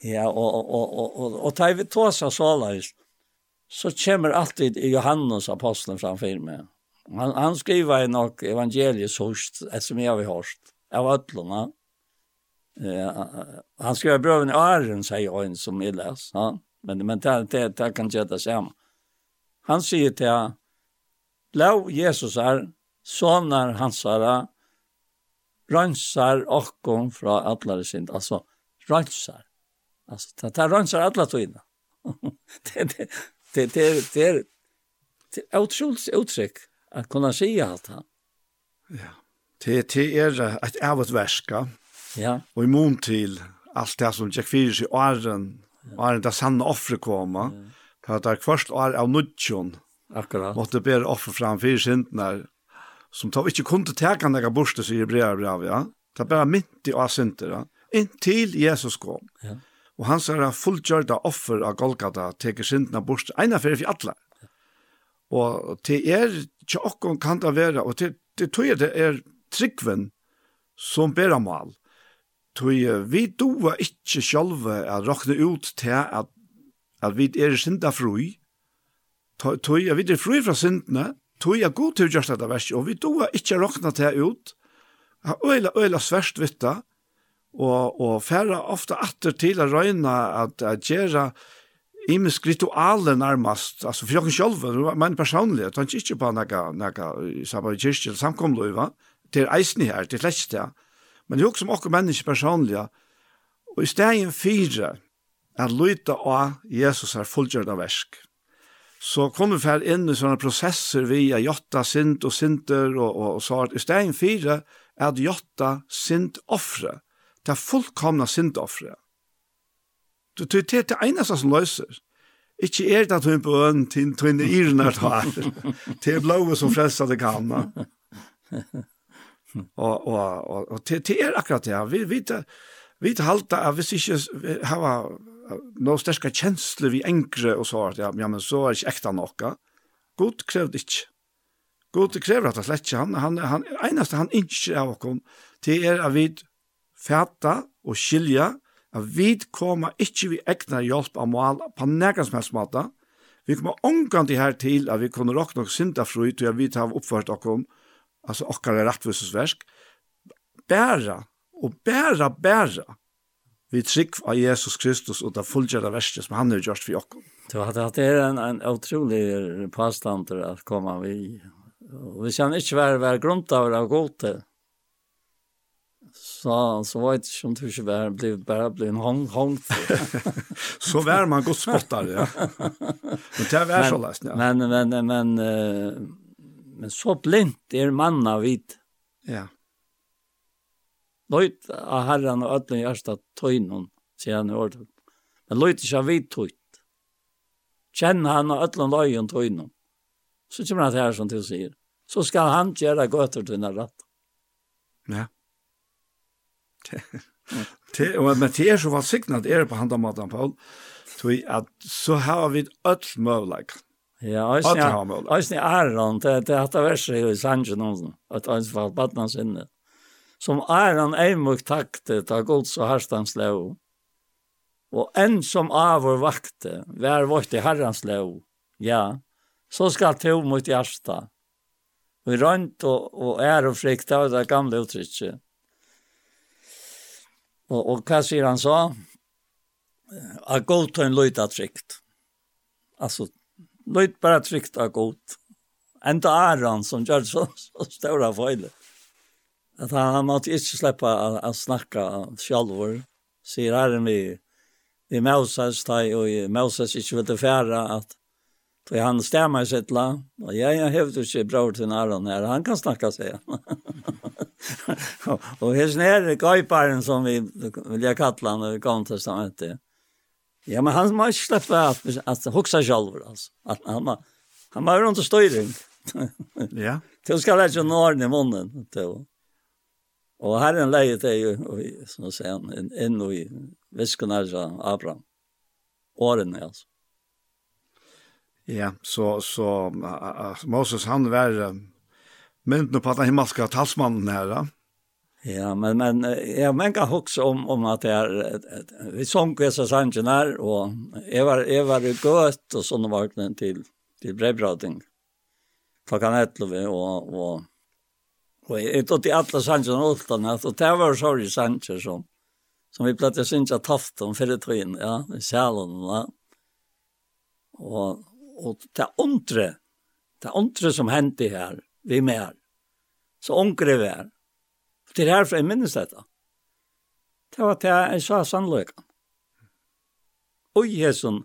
ja, och och och och och, och tar vi to seg så kommer alltid Johannes aposteln framför mig. Han, han skriver nog evangeliet hörst, som jeg har hörst, av ødlene. Eh, han skriver bröven i Arren, säger en som jeg läs. Ja? Men, men det, det, det kan inte göra samma. Han säger till Lav Jesus är sonar hansara rönsar okkom fra allare synd. Alltså, rönsar. Alltså, det, det rönsar alla togina. det, det, det, det, det, är, det är otroligt uttryck att kunna säga allt här. Ja, det, det är ett ävigt värska. Ja. Och i mån till allt det som Jack Fyrs i åren, åren där sanna offre koma, ja. för att det är först år av nudjon. Akkurat. Måtte bära offer framför syndnar som tar ikke kun til teka nega borste, sier Hebrea brev, ja. Ta bare mynt i asinter, ja. Inntil Jesus kom. Ja. Og han sier at fullgjørda offer av Golgata teker syndene borste, eina fyrir for alle. Og til er, til okkon kan det være, og til, til tog det er tryggven som ber om all. Tog vi doa ikke sjálve at råkne ut til at, at vi er synda frui, Tog vi er fru fra syndene, tog jeg god til å gjøre dette verset, og vi doa ikke råkna til ut, har øyla, øyla sverst vitta, og, og færre ofte atter til å røyna at, at gjøre imisk ritualer nærmast, altså for jokken sjølv, men personlig, jeg tenker ikke på noe, noe samme kyrkje, eller samkomløyva, det er eisen her, det er slett det, men jo som okker mennesker personlige, og i stegen fire, er løyta av Jesus er fullgjørda versk så kommer vi her inn i sånne prosesser via jotta, sint og sinter og, og, og så at i stedet fire er jotta, sint, offre. Det er fullkomna sint offre. Det er det, eneste som løser. Ikke er det at hun på øen til tøyne irene tar. Det er blåve som frelser det kan. Og, og, og, og det, det er akkurat det. Vi vi, vi vet halte at hvis ikke vi har nå sterska kjensler vi enkre og så at ja, men så er ikke ekta nokka. God det ikke. God krever at han slett ikke. Han, han, han, eneste han ikke av okkom, det er at vi fæta og skilja, at vi kommer ikke vi egnar hjelp av mål på nekans mest måte. Vi kommer omgang til her til at vi kunne råkne og synda fru til at vi tar oppført okkom, altså okkar er rettvisesversk, bæra, og bæra, bæra, vi trygg av Jesus Kristus og det fullgjøret verset som han har gjort for oss. Så det er en, en utrolig påstand til å komme vi. Og hvis han ikke var, var grunt av det gode, så, så var det ikke om du ikke var, ble, bare ble en hånd. hånd. så var man godt spottet, ja. Men det var så løst, ja. Men, men, men, men, men så blindt er mannen av vidt. Ja. Løyt av herren og ødelen hjärsta tøynun, sier han i ordet. Men løyt ikke av vidt tøyt. Kjenn han og ødelen løyen tøynun. Så kommer han til her som du sier. Så skal han gjøre gøter til denne rett. Ja. Det, og men det er så valsignat er på handa matan, Paul. Tui at så har vi ødel møvleik. Ja, eisne, eisne Aron, det er dette verset i Sanjen, at hans var badna sinne som Aron Eimuk takte ta gods og harstans lov. Og enn som avur vakte, vær vårt i herrans lov. Ja, så skal to mot hjärsta. Vi rønt rönt og, og är og frikt av det gamle uttrykket. Og, og hva sier han så? A god ta en løyta trygt. Altså, løyt bara trygt a god. Enda Aron som gjør så, så stora feilet. At han han måtte ikke slippe å å snakke selv, sier herren vi, vi Moses, da og Moses ikke ville fære, at Så han stämmer stemmer sitt land. og jeg har hevd ikke bror til Aron her, han kan snakke seg. og hans nere gøyparen som vi vil jeg kalle han, og kom til stammet Ja, men han må ikke slippe at, at hoksa selv, altså. At, han må, han må rundt og styring. ja. Du skal ikke nå i munnen, til Og herren leier det jo, som å si, inn i viskunar av Abraham. Årene, altså. Ja, så, så uh, Moses, han var uh, mynden på den himmelske talsmannen her, da. Ja, men, men jeg men kan huske om, om at jeg, vi sång Jesus sangen her, og jeg var, jeg var i gøt og sånne vaknen til, til brevbrating. Klokkan 11 og, og Och det tog till alla sanchen och åttan att och det var sorry sanchen som som vi plattade synja tafton för det trin, ja, i själen ja. Och och det ontre, det ontre som hände här, vi mer. Så onkre vi är. Det är härför jeg minnes detta. Det var til jag sa sannolikan. Och i hesson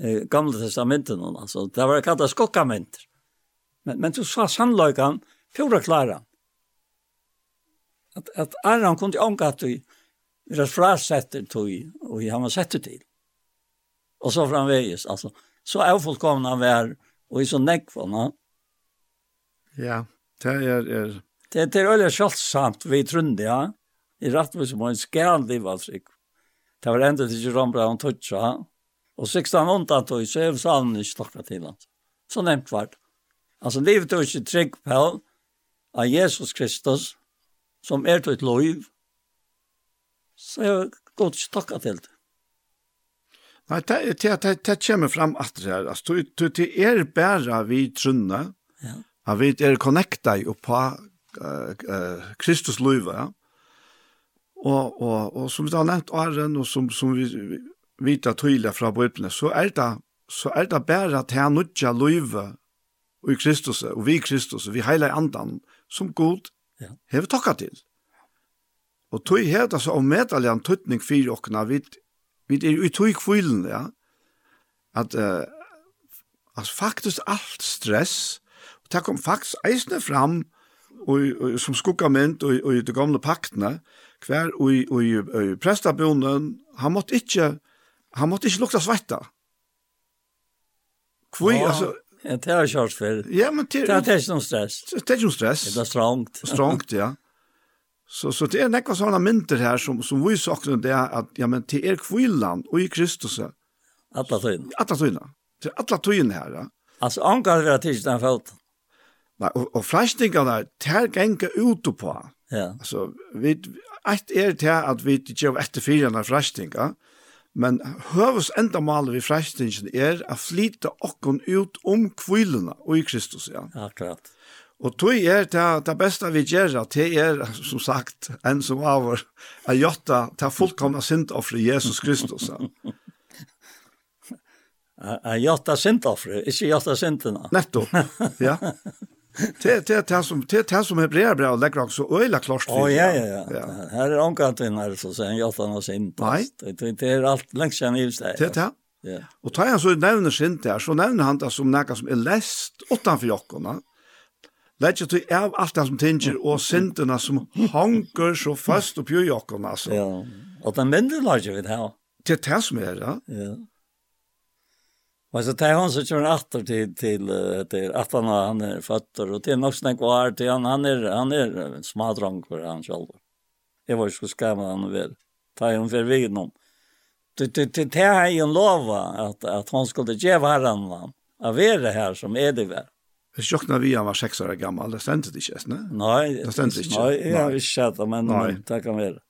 eh, gamla testamenten, altså, det var kallet skokkamenter. Men, men du sa sannolikan, Fjorda klara at, at Aron kunne ånga att vi var frasetter tog og han var sett til. Og så framväges, altså, Så er fullkomna vær, og i så näckvarna. Ja, det er... er... Det, det är öliga kjølsamt, vi trunde, ja. I rattvis må en skall livavtryck. Det var enda til Jeroen Brown Tutsa. Og 16 undan tog så är salen ikke stokka til, hans. Så nämnt vart. Altså, livet är ikke trygg på av Jesus Kristus som er til et lov, så er det godt ikke takka til det. Nei, det, det, det, det kommer fram at det er, Altså, det, det er bare vi trunne, ja. at vi er connecta i på uh, uh, Kristus loiv, ja. Og, og, og som vi har nevnt åren, og som, som vi vi vita tydelig fra bøyblene, så er det, så er det bare at han nødja loivet i Kristus, og vi i Kristus, og vi heiler andan, som god ja. hever tokka til. Og tog hever det så om en tøtning fyrir okkna, vi, vi er i tog kvillen, ja, at uh, altså, faktisk alt stress, og det kom faktisk eisne fram, og, og, som skuggamynd og, og i de gamle paktene, hver og, og, og prestabonen, han måtte ikke, han måtte ikke lukta svetta. Kvui, oh. altså, Ja, det har kjørt. Ja, men det... Det er ikke stress. Det er ikke noe stress. Det er strongt. Strongt, ja. Så, så det er nekva sånne mynter her som, som vi sakner det at, ja, men til er kvillan og i Kristus. Alla tøyna. Alla tøyna. Til alla atla tøyna her, ja. Altså, anker vi har tidsen den felten. Nei, og, og fræstinga der, det her genga ut på. Ja. Altså, vi, et er det at vi gjør etter fyrene fræstinga, ja Men høves enda maler vi frestingen er å flyte okken ut om kvilene og i Kristus, ja. Akkurat. Og tog er det, det beste vi gjør, det er, som sagt, en som avår, er gjøtta til fullkomna syndoffre Jesus Kristus, ja. Er gjøtta syndoffre, ikke gjøtta syndene. Nettopp, ja. Det det det som det det som är bra bra och också öyla klart för. Oh, ja ja ja. Här är ankanten här så sen jag stannar sin. Det det är allt längs sen i stället. Det det. Ja. Och tar han så nämner sin där så nämner han det som något som är läst åttan för jackorna. Lägger du av allt det som tänger och synderna som hanker så fast upp i jackorna så. Ja. Och den männen lägger vi det här. Det det som är det. Ja. Og så tar han så kjører han åter til, till til at han han är fötter och till något snack var til han han er, han är smadrong for han selv. Jeg var ikke så skamma han väl. Ta han for vi noen. Det det det det har ju lova att att hon skulle ge varandra av er det här som är det väl. Det sjokna vi han var seks år gammal, det stendte det ikke, ne? Nej, det ständes inte. Nej, jag visste sett, det, men det kan vara.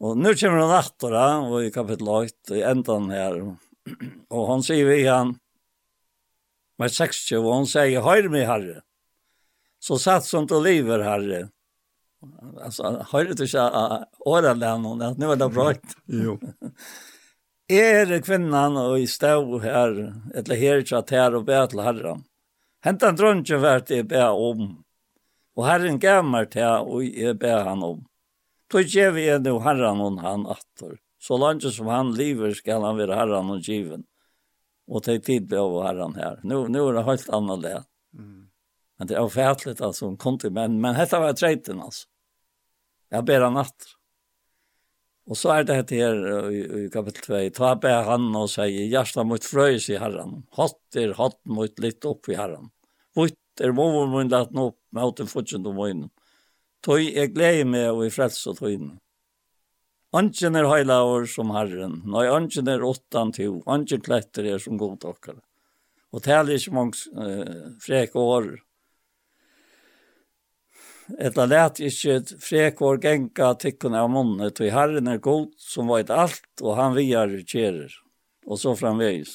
Och nu kommer han åter, och i kapitel 8, i ändan här, og hon sier vi han, med 60, og hon sier, høyr meg, herre, så satt som du lever, herre. Altså, høyr du ikke årene henne, at nu er det bra. jo. Er kvinnan og i stav her, eller her tjatt her og be til herren. Hent en drønge hvert jeg be om, og herren gammert her og jeg be han om. Tog gjev vi nu herren og han atter. Så langt som han lever skal han være herren og given. Og ta tid på å herran her. Nu, nu er det helt annet det. Mm. Men det er fætligt altså, hon kom til men, men dette var treiten altså. Jeg ber han natt. Og så er det dette her i, i kapitel 2. Ta ber han og sier, hjertet mot frøys i herren. Hatt er hatt mot litt opp i herren. Vitt er vovor mun latt nå opp med åten fortsatt om øynene. Tøy er glede med og i frelse og tøyne. Mm. Anken er heilaver som Herren, nei, anken er åttan to, anken kletter er som god okkar. Og tæl er ikke mange uh, frek år. Etla let ikke frek år genka tikkene av munnet, og Herren er god som veit alt, og han viar kjerer, og så framveis.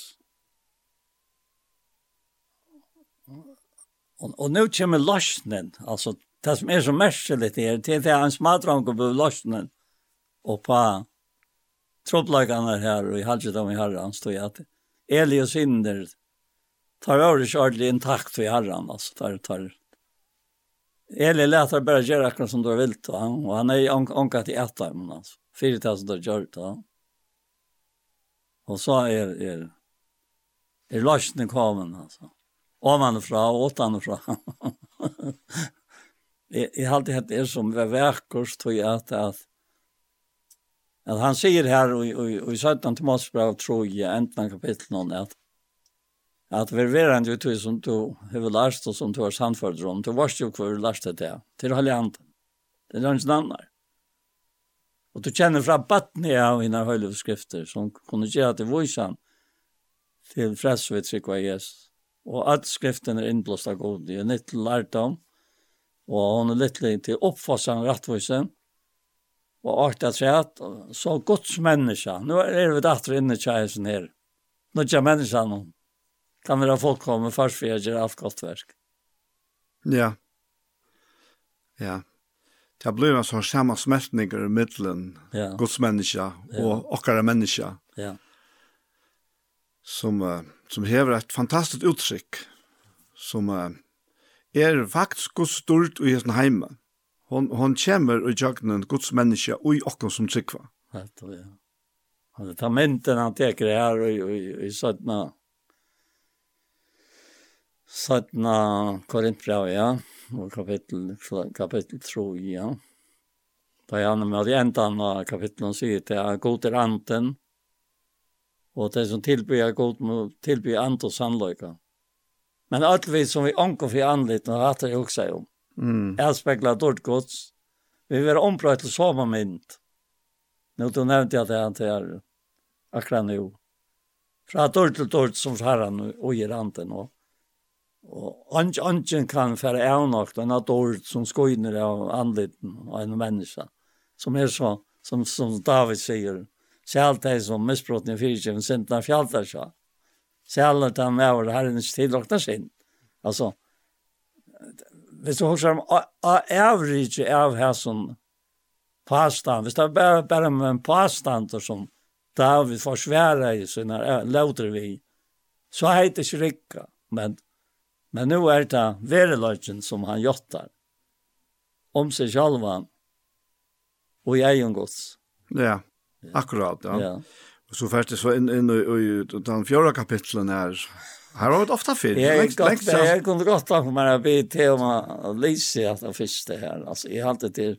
Og, og nå kommer løsnen, altså det som er så merkeligt er, det er en smadrang på løsnen, og på trodlagene her, og i halvdje dem i herren, stod jeg at Eli og Sinder tar over ikke ordentlig intakt i herren, altså, tar, tar. Eli leter bare gjøre akkurat som du vil, og han, og han er anka til ett av dem, altså, fire til som du gjør det, Og så er, er, er løsene kommet, altså. Ovanifra og åtanifra. jeg, jeg har alltid hatt det som var verkost, tror jeg, at, at at han säger här och och i 17 Thomas brev tror jag ändan kapitel någon att at vi er ändå ut som du har lært og som du har samfört om. Du varst ju kvar lært det där. Till hålla hand. Det er inte annan. Och du känner fra battne av henne höjliga skrifter som kunde gjøre att det til fredsvitt fräs Jesus. Och att skriften är innblåst av god. Det er nytt lært om. Och hon är lite till uppfassan rettvisen, og orta træt, så gods menneske. Nu er vi datter inne i tjejsen her. Nå er menneske nå. Kan være folk komme først for jeg gjør alt godt verk. Ja. Ja. Det blir en sånn samme smeltninger i middelen, ja. Guds menneske og ja. okkara menneske. Ja. Som, som hever et fantastisk uttrykk som er faktisk Guds stort i hessen heimen hon, hon kommer og jøgnen Guds menneske og i okken som tryggva. Helt og ja. Han tar mynten han teker her og, og, i søttene søttene Korintbrev, ja, og kapittel, kapittel 3, ja. Da er han med i enden av kapittelen sier til at god er anten, og det som tilbyr god må tilbyr ant og sannløyka. Men alt vi som vi anker for anliten har hatt det jo også om. Mm. Jeg spekler dårlig gods. Vi var ompröjt till samme mynd. Nu då nevnte jag det här till. Akkurat nå. Fra dårlig til dårlig som herren og gir anten. Og, og angen kan fære avnakt en dårlig som skoiner av anliten av en menneske. Som er så, som, som David sier, Sjalt deg som misbrotten i fyrtjeven, sintene fjaltar seg. Sjalt deg med over herrens tillåkna sin. Altså, hvis du husker om average av her som påstand, hvis det er bare, bare med en påstand som David svære i sine lauter vi, så er det ikke rikka, men, men nå er det vereløgjen som han gjøttar om seg sjálvan og i egen gods. Ja, akkurat, ja. ja. Og så først så inn, inn i, i den fjorda kapitlen her, Har vi ofta för? Jag längst längst jag kunde gott ta mig att bli tema Lise att det första här. Alltså jag har inte till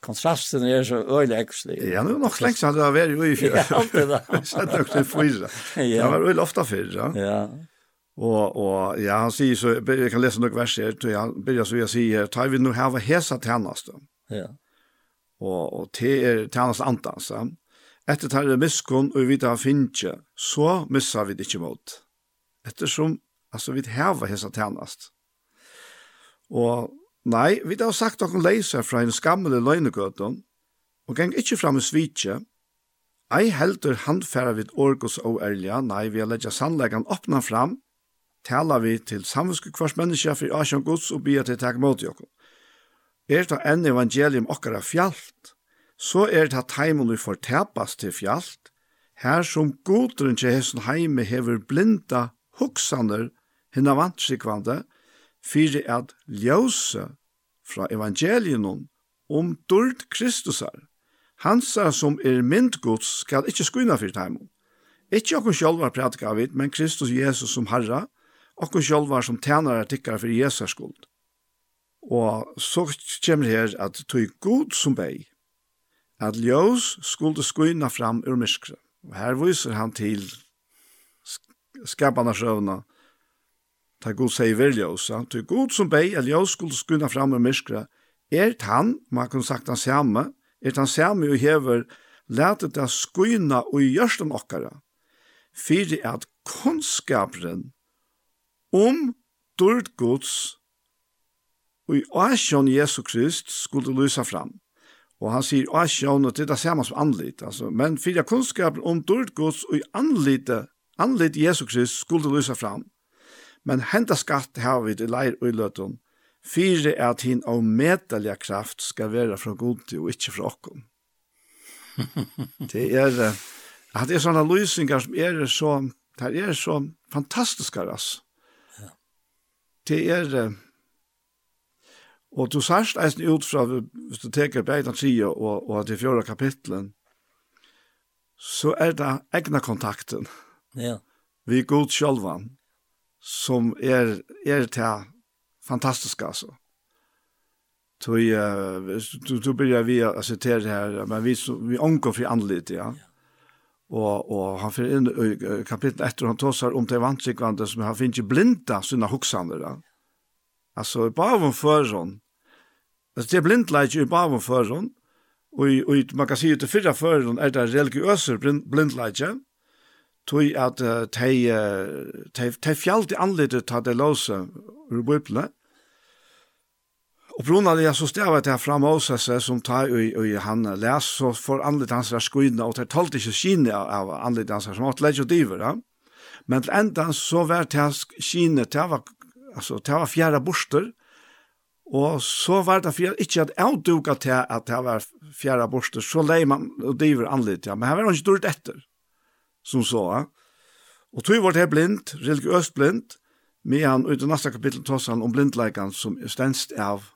kontrasten är så öjläxlig. Ja, nu nog längst hade jag varit i fjärr. Ja, alltid det. Satt också i frysa. Det var öl ofta för, ja. Ja. Og, og ja, han sier så, jeg kan lese noen vers her, så han begynner så jeg sier, tar vi nå hava hesa tjeneste. Ja. Og, og til er tjeneste antans. Etter tar det miskunn, og vi tar finnje, så missar vi det ikke mot. Eftersom altså, vi häva hesa tjänast. Och nej, vi har sagt att leise fra från en skammelig lögnegöton och gäng inte fram i svitje. Ei heldur handfæra vid orgos og ærlige, nei, vi har leggja sannleggan opna fram, tala vi til samviske kvars menneske for asjon gods og bia til takk mot jokken. Er det enn evangelium okkara fjallt, så er det teimen vi får tapas til fjallt, her som godren til hessen heime hever blinda hugsaner hinna vantsikvande fyrir at ljøse fra evangelien om dord Kristusar. Hansa som er myndgods skal ikkje skuna fyrir teimun. Ikkje okkur sjálvar prædika av men Kristus Jesus som Herra, okkur sjálvar som tænare tikkar fyrir Jesus skuld. Og så kommer her at tog god som bei, at ljøs skulle skuna fram ur myskre. Og her viser han til skapande sjøvna, ta god seg vilja oss, ja. tog god som bei, eller jeg skulle skunna fram med myskra, er han, man kunne sagt han samme, er han samme og hever, lete det skunna og gjørsten okkara, fyrir at kunnskapren om dård gods og i asjon Jesu Krist skulle lysa fram. Og han sier asjon, og det er det samme som anlit, altså, men fyrir at kunnskapren om dård gods og i anlitet Anlit Jesu Krist skulle lysa fram, men henda skatt har vi i leir og i løtun, fyrir at hin av medalja kraft skal være fra godi og ikkje fra okkom. det er at det er sånne lysingar som er så, det er så fantastiska altså. Ja. Det er, og du sørst eisen ut fra, hvis du teker beitan tida og, og til fjorda kapitlen, så er det egna kontakten. Ja. Vi god sjølvan, som er, er til fantastisk, altså. Tog uh, du du börjar vi alltså till det här men vi vi omgår för anledning ja. ja og, og han fyrir inn i kapitlet etter han tåsar om det vantrykvande som han finner blinda sina hoksander. Ja. Altså, i bavun føron, altså, det er blindleik i bavun føron, og, og man kan si ut i fyrra føron er det religiøser blind, blindleik, tog at uh, de, de, de fjallte anledet ta det låse ur bøyplene. Og brunna det så stavet det fra Moses som tar i, i han les, så får anledet hans der skuina, og det talte ikke kine av anledet hans som åtte legger diver. Ja? Men til enda så var det kine, det var, altså, det var fjerde borster, Og så var det fjerde, ikke at jeg duket til at det var fjerde borster, så leier man og diver anlitt, ja, men her var han ikke dårlig etter som så. Og tog vart her blind, religiøst blind, med han ut i nästa kapitel tross han om blindleikan som er stenst av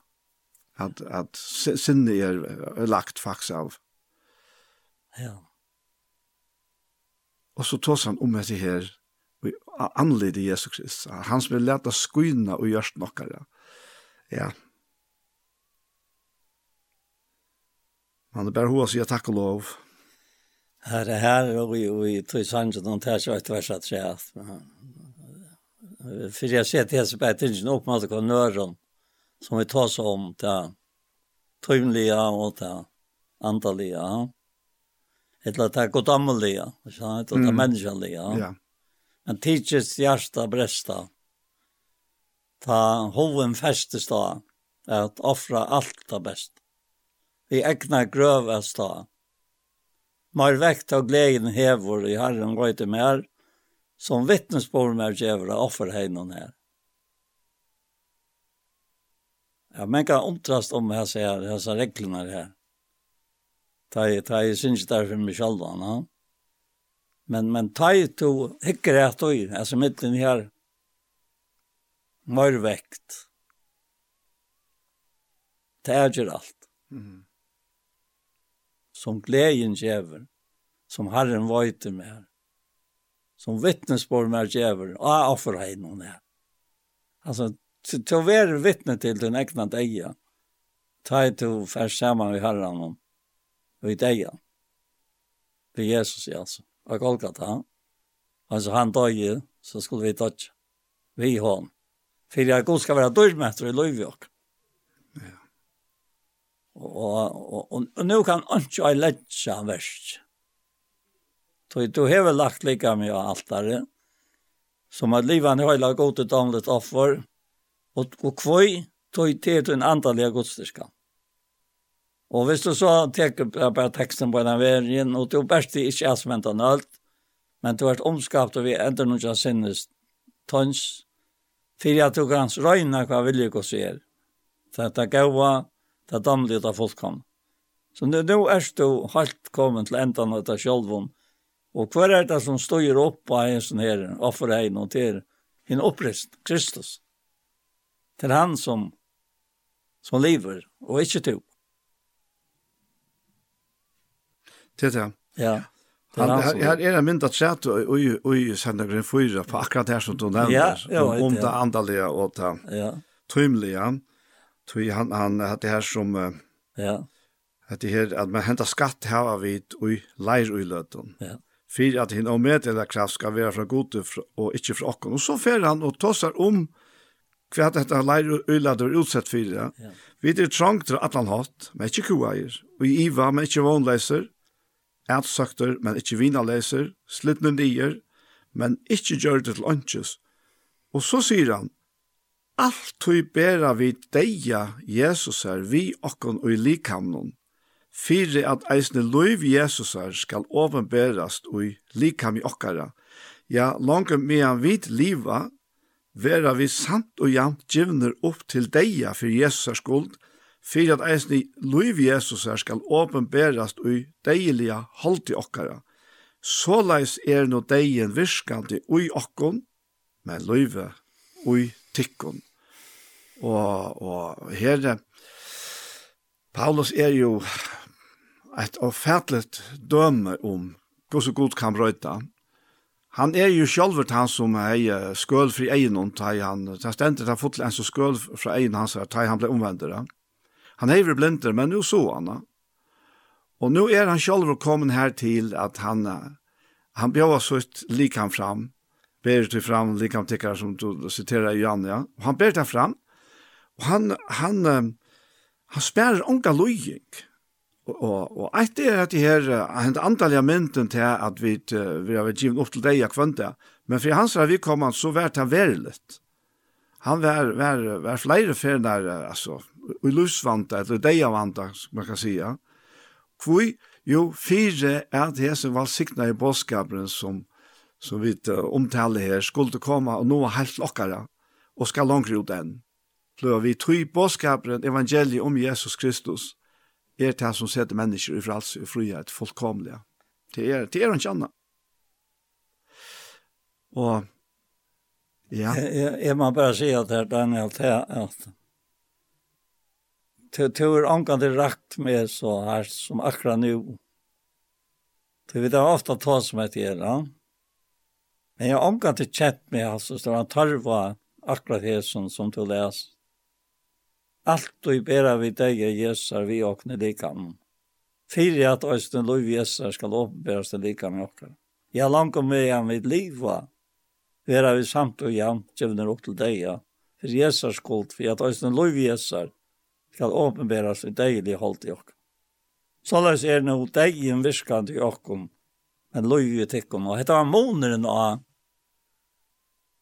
at, at sinne er, er lagt faktisk av. Ja. Og så tross han om dette her, anlede Jesus Krist. Han som vil leta skuina og gjørst nokkara. Ja. Man er bare hos jeg takk og lov. Her er her, og vi och vi tror sannsyn, og det er så ett vers att säga. För jag ser til så på att inte upp mot konören som vi tar seg om til tøymlige og til antaliga. Eller til godammelige, ikke sant? Og til det mänskliga. Ja. Men tidsets hjärta bresta. Ta hoven festes da, at offra alt det best. Vi ägnar grøvest da, Mar vekt av gleden hevor i Herren går inte mer som vittnesbord med offer offerheinon her. Ja, men kan omtrast om här så här, här her. reglerna här. Ta ta i syns där för meg selv, va. Men men ta i to hickar att altså alltså mitten mer vekt. Det er ju alt. Mm som gleden gäver, som Herren vøyter med, som vittnesbord med gäver, och jag offrar henne hon är. Alltså, till å være vittne till den egna dägen, ta ett och färs sammen med Herren om, vid dägen. Det är Jesus, ja, altså, og Golgata, altså Alltså, han døg, så skulle vi dödja. Vi har honom. jeg god ska vara dörrmätare i Löjvjåk. Og, og, og, og nå kan han ikke ha lett han verst. Så du har vel lagt lika mye av alt der, som at livet har høyla godt et annet offer, og, og kvøy tog til til en andalig godstyrka. Og hvis du så teker bare teksten på den verden, og du best ikke er som enten alt, men du har omskapt og vi ender noen av sinnes tøns, for at du kan røyne hva vilje hos er. Så det er gav det damlige av folkan. Så nå, nå er du helt kommet til enden av det sjølvun. Og hva er det som står opp av en sånn her, offer hei og til en opprest, Kristus. Til han som, som lever, og ikke to. Til det. Ja. Han, han, her er en mynd at sett og i sendagren 4 på akkurat her som du nevner, ja, om, om det andalige og det ja. tøymelige. Ja tror han han hade här som ja att det här att man hämtar skatt här av vid oj lejer i löten. Ja. För att hin omätliga kraft ska vara från gode och inte från oss. Och så fer han och tossar om kvärt detta lejer i löten utsett för det. Ja. Vi det trångt att han hatt, men inte kuaier. Og i Iva men inte vanläser. Ät sökter men inte vinarläser, slitnen dier, men inte gör det till lunches. Och så säger han, Alt tui bera vi deia Jesus er vi okkon og i likamnon, fyrir at eisne loiv Jesus er skal ovenberast og i likam i okkara. Ja, langum mean vit liva, vera vi samt og jamt givner opp til deia fyri Jesus er skuld, fyrir at eisne loiv Jesus er skal ovenberast og i deilige i okkara. Såleis er no deien virkande ui okkon, men loive ui tikkon. Og, og her, Paulus er jo et avfætlet døme om hvordan god kan brøyta. Han er jo sjølvert han som er skøl fri egnom, ta han, ta stendet han fotla en som skøl fra egen hans, ta han ble omvendt. Han hever blinder, men nu så han. Og nu er han sjølvert kommet her til at han, han bjør så ut likam fram, ber til fram likam tikkar som du siterer i Jan, ja. Og han ber til fram, Og han, han, han spærer unga løying. Og, og, og eit er at det her, han hent antallige mynden til at vi, vi har vært givet opp til deg av kvønta, men for hans har vi kommet så vært han verilet. Han var, var, var flere ferner, altså, i lusvante, eller degavanta, man kan sija. Hvor jo, fire er det som var sikna i båtskaperen som, som vi omtaler her, skulle komme og nå helt lokkere, og skal langt ut enn. Løy vi tru bådskaperen, evangeliet om Jesus Kristus, er det som setter mennesker i frals og frihet fullkomlig. Det er, det er ikke annet. Og, ja. Jeg, jeg må bare si at her, Daniel, til at til tur ankan angående rakt med så her som akkurat nu. Det vi där ofta ta som et gjør, ja. Men jeg angående kjent med altså, så han tar var akra det som som du leser Alt og bera vi deg er jessar vi åkne likan. Fyri at øysten lov jessar skal åpenberast en likan i okkar. Ja, langt om vi mitt liv, va. vera vi samt og jam, tjevner opp til deg, ja. For jessar skuld, for at øysten lov jessar skal åpenberast en deilig holdt i okkar. Såleis er no deigen virkant i okkom, men lov i tikkum, og hette var moneren av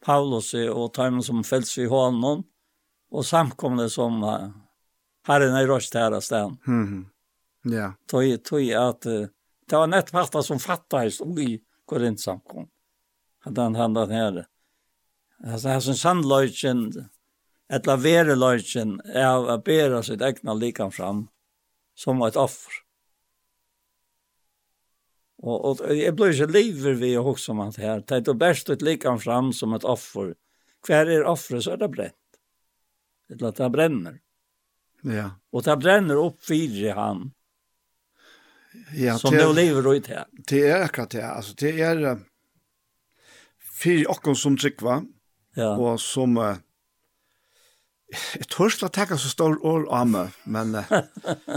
Paulus og Taimon som fels i hånden, och samkomne som uh, herren i her av sted. Mm. Ja. Yeah. Tog tog uh, det var nett som som fattade som i Korint samkom. Hade han handat här. Alltså här som sandløyken, etla lavere er är att bära sitt egna likan fram som et offer. Og, og jeg ble ikke så lever vi huske om at her, Det är bäst ett likan fram som et offer. Kvar er offeret, så er det brent eller at han brenner. Ja. Och det bränner upp fyra han. Ja, som det lever ut her. Det er akkurat det. Alltså det är fire och som tryckva. Ja. Och som uh, jeg tror ikke att tacka så stor år av meg, men,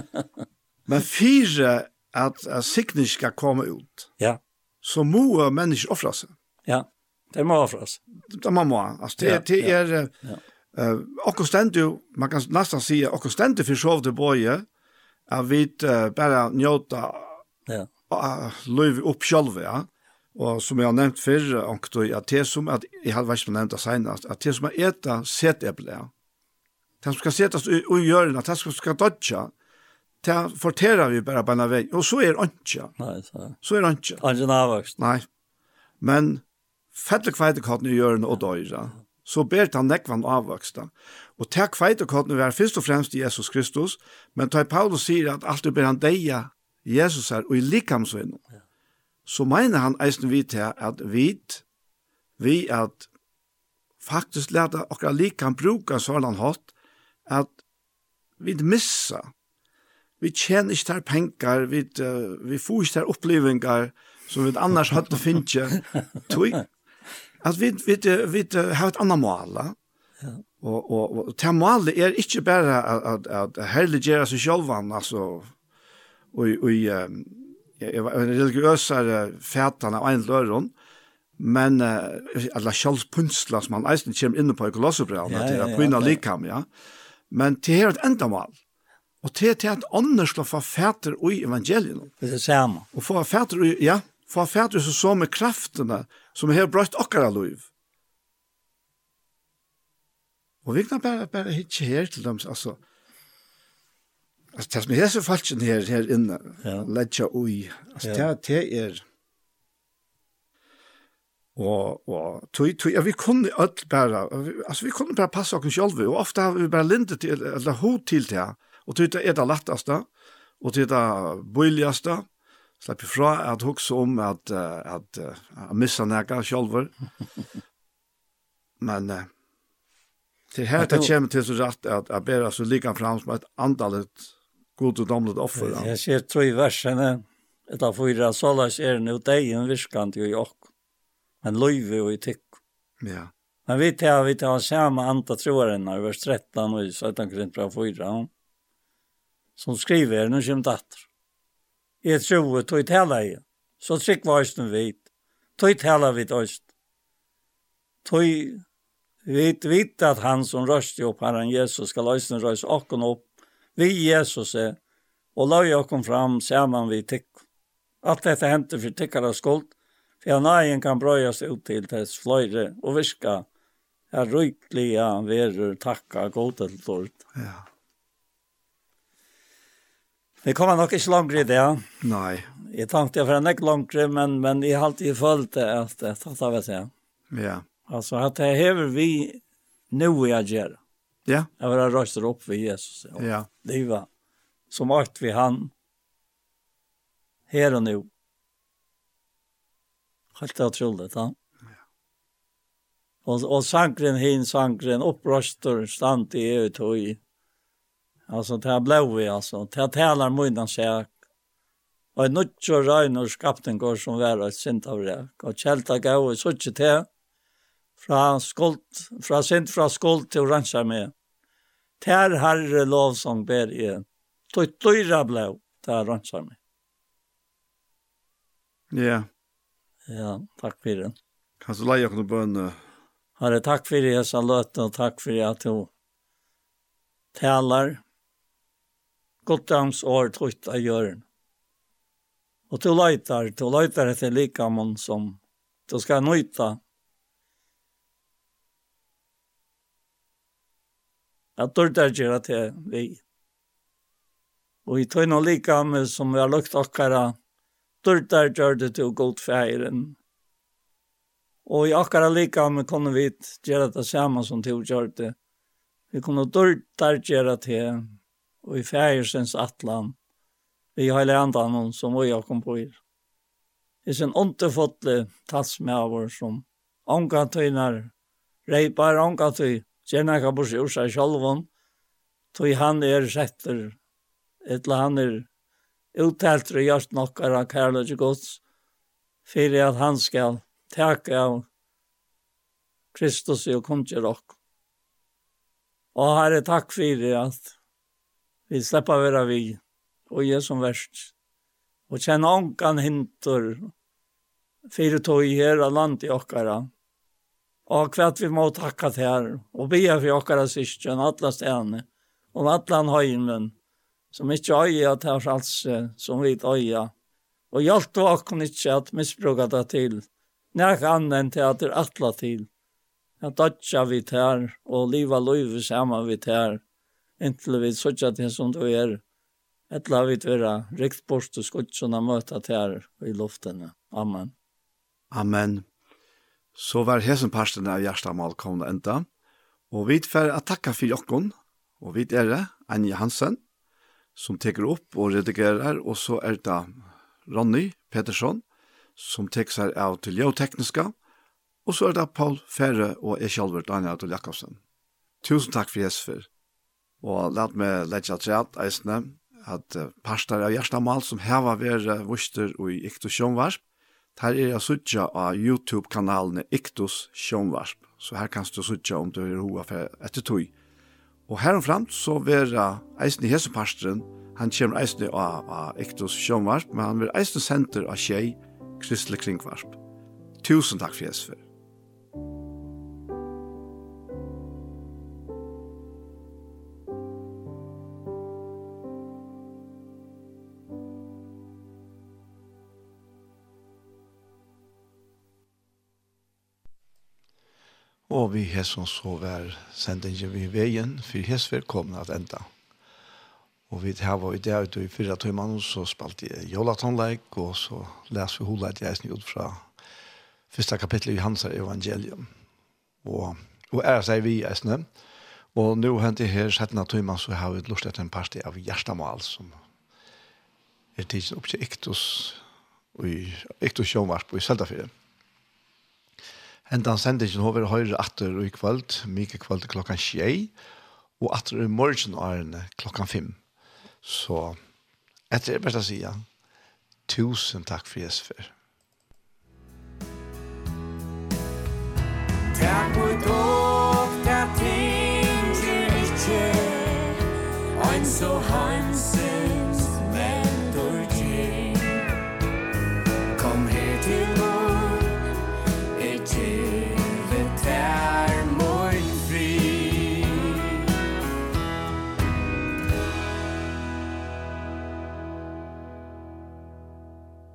men fyra at att signen skal komme ut. Ja. Så må mennesker offre seg. Ja, det må offras. Det må man. Alltså, det, ja, det är... Ja, ja. Uh, okkur stendu, man kan nästan säga, okkur stendu för sov det boje, att vi uh, bara njóta ja. uh, löv upp själva, ja. Og som jeg har nevnt før, onktøy, at det som, at jeg hadde vært som nevnt det senest, at det som er etter seteble, det som skal setas i gjørende, det som skal dodja, det forterer vi bare på en vei, og så er det ikke. Nei, så, så er det ønskja. Ønskja navvokst. Nei, men fettelig kveitekatene i gjørende og døyre, så ber han nekvann avvøksta. Og takk feitekottene var først og fremst Jesus Kristus, men tar Paulus sier at alt ber han deia Jesus her, og i likamsvinnen. Ja. Så mener han eisen vi til at vi, vi at faktisk leta okra likam bruka sånn hatt, at vi missa, vi tjener ikke der penger, vi, uh, vi får ikke der opplevingar som vi annars hatt å. Tog, at vi, vi, vi, har et annet mål. Ja. Og, og, og til målet er ikke bare at, at, at herliggjøre seg selv, altså, og, og um, jeg var en religiøsere fætan av en løren, men uh, eller sjølvpunnsla som han eisen kommer inne på i kolossebrevene, ja, ja, ja, til å begynne likam, ja. Men til her et endamal, og til til at ånden slår få fæter i evangeliet. Det er det samme. Og få fæter i, ja, få fæter så så med kraftene, som har brøtt okkara liv. Og vi kan bare, bare hitje her til dem, altså. Altså, det som er så falskjen her, her inne, ja. ledja ui, altså, ja. det, det er, og, og tog, tog, ja, vi kunne alt bare, altså, vi kunne bare passe oss selv, og ofte har vi bare lindet til, eller hod til det, og tog det er det letteste, og det er det bøyligaste, slapp ifra at hugsa om at at at missa nakka sjálvur. Men uh, til her det kommer til så rett at jeg ber så lika fram som et andalet god og damlet offer. Jeg ser tro i versene et av fyra sålas er nu degen virkant jo i ok. Men løyve og i tikk. Ja. Men vi tar vi tar samme anta troarna i vers 13 og i 17 kring fyra, Som skriver, nu kommer datter. Jeg tror at jeg taler jeg. Så trygg var jeg vet. Tøy tala vi tøyst. Tøy vit vit at han som røsti opp herren Jesus skal løsne røys okken opp. Vi Jesus er og løy kom fram saman vi tikk. Alt dette henter for tikkara skuld, for han egen kan brøyast ut til tess fløyre og virka er rykliga verur takka godet lort. Ja. Vi kommer nok ikke langt i det, ja. Nei. Jeg tenkte jeg for en ikke langt, men, men jeg har alltid følt det at det tatt av det, ja. Ja. Altså, at det hever vi nå i å gjøre. Ja. Jeg vil ha røster opp ved Jesus. Ja. ja. Livet som alt vi han her og nå. Helt utrolig, ja. Og, og sankren hin, sankren, opprøster, stand i EU-tøy. Alltså det här blev vi alltså. Det här talar mycket sig. Og en nødtjå røyner skapten går som vær og sint av det. Og kjelta gav i suttje til, fra skuld, fra sint fra skuld til oransje med. Tær herre lovsang ber i, Tøy dyra blau til oransje med. Ja. Ja, takk for det. Kan du leie okkur bønne? Herre, takk for det, jeg sa og takk for det at du talar, goddams år trutt av gjøren. Og du leitar, du leitar etter likamann som du skal nøyta. At du der gjør at vi. Og i tøyne likamme som vi har lukt akkara, du der gjør det til god feiren. Og i akkara likamme kunne vi gjøre det samme som du gjør det. Vi kunne du der gjør at og i fægersens atlan, vi heile andan som vi har kom på er. Det er en underfotle oss som ånga tøynar, reipar ånga tøy, gjerne kan bors seg seg sjolvon, tøy han er setter, etla han er uttelt og hjørt nokkar av kærløy gods, fyrir at han skal teka av Kristus og kunne til dere. Og herre, takk fyrir at Vi slipper være vi, og jeg som verst. Og kjenne ankan hinter, fire tog i her land i okkara. Og kvart vi må takka til her, og be for okkara syskjen, atla stedene, og atlan høymen, som ikke øya til fralse, som vi øya. Og hjelp du okken ikke at misbruka det til, nek annen til at det atla til. Jeg dødja vi til her, og liva løyve saman vi til her, inntil vi sørger til som du er. Etla vi tverra rikt bort og skottsjona møta til her i luftene. Amen. Amen. Så var hesen parsten av hjertamal kom enda. Og vi tver at takka for jokken, og vi er det, Anja Hansen, som teker opp og redigerer, og så er det Ronny Pettersson, som teker seg av til geotekniska, og så er det Paul Ferre og jeg selv, Daniel Adol Jakobsen. Tusen takk for Jesper. Og lat meg letja treat eisne at parstar av Gjerstamal som heva vere vuster og i Iktus Sjånvarsp, her er jeg suttja av YouTube-kanalene Iktus Sjånvarsp, så her kan du suttja om du er hoa for etter tog. Og heromfram så vera eisne i han kommer eisne av, av Iktus Sjånvarsp, men han vil eisne senter av tjei Kristelig Kringvarsp. Tusen takk for Jesper. Og vi har som så vær sendingen vi veien, for hans velkomne at enda. Og vi har vært der ute i fyra timer, så spalte jeg Jolatonleik, og så leser vi hodet jeg snitt fra første kapittel i Hans evangelium. Og, og er seg vi i snø. Og nå hent jeg her 17 timer, så har vi lyst til en parti av Gjerstamal, som er tidsen opp til Iktus, og i Iktus Sjønvarp og i Seldafjøen. Hentan sendingen har vi høyre atter og i kvöld, mye kvöld klokka tjei, og atter i morgen årene klokka fem. Så etter det beste sida, tusen takk for Jesper. Takk for dog, der ting til ikke, ein så heim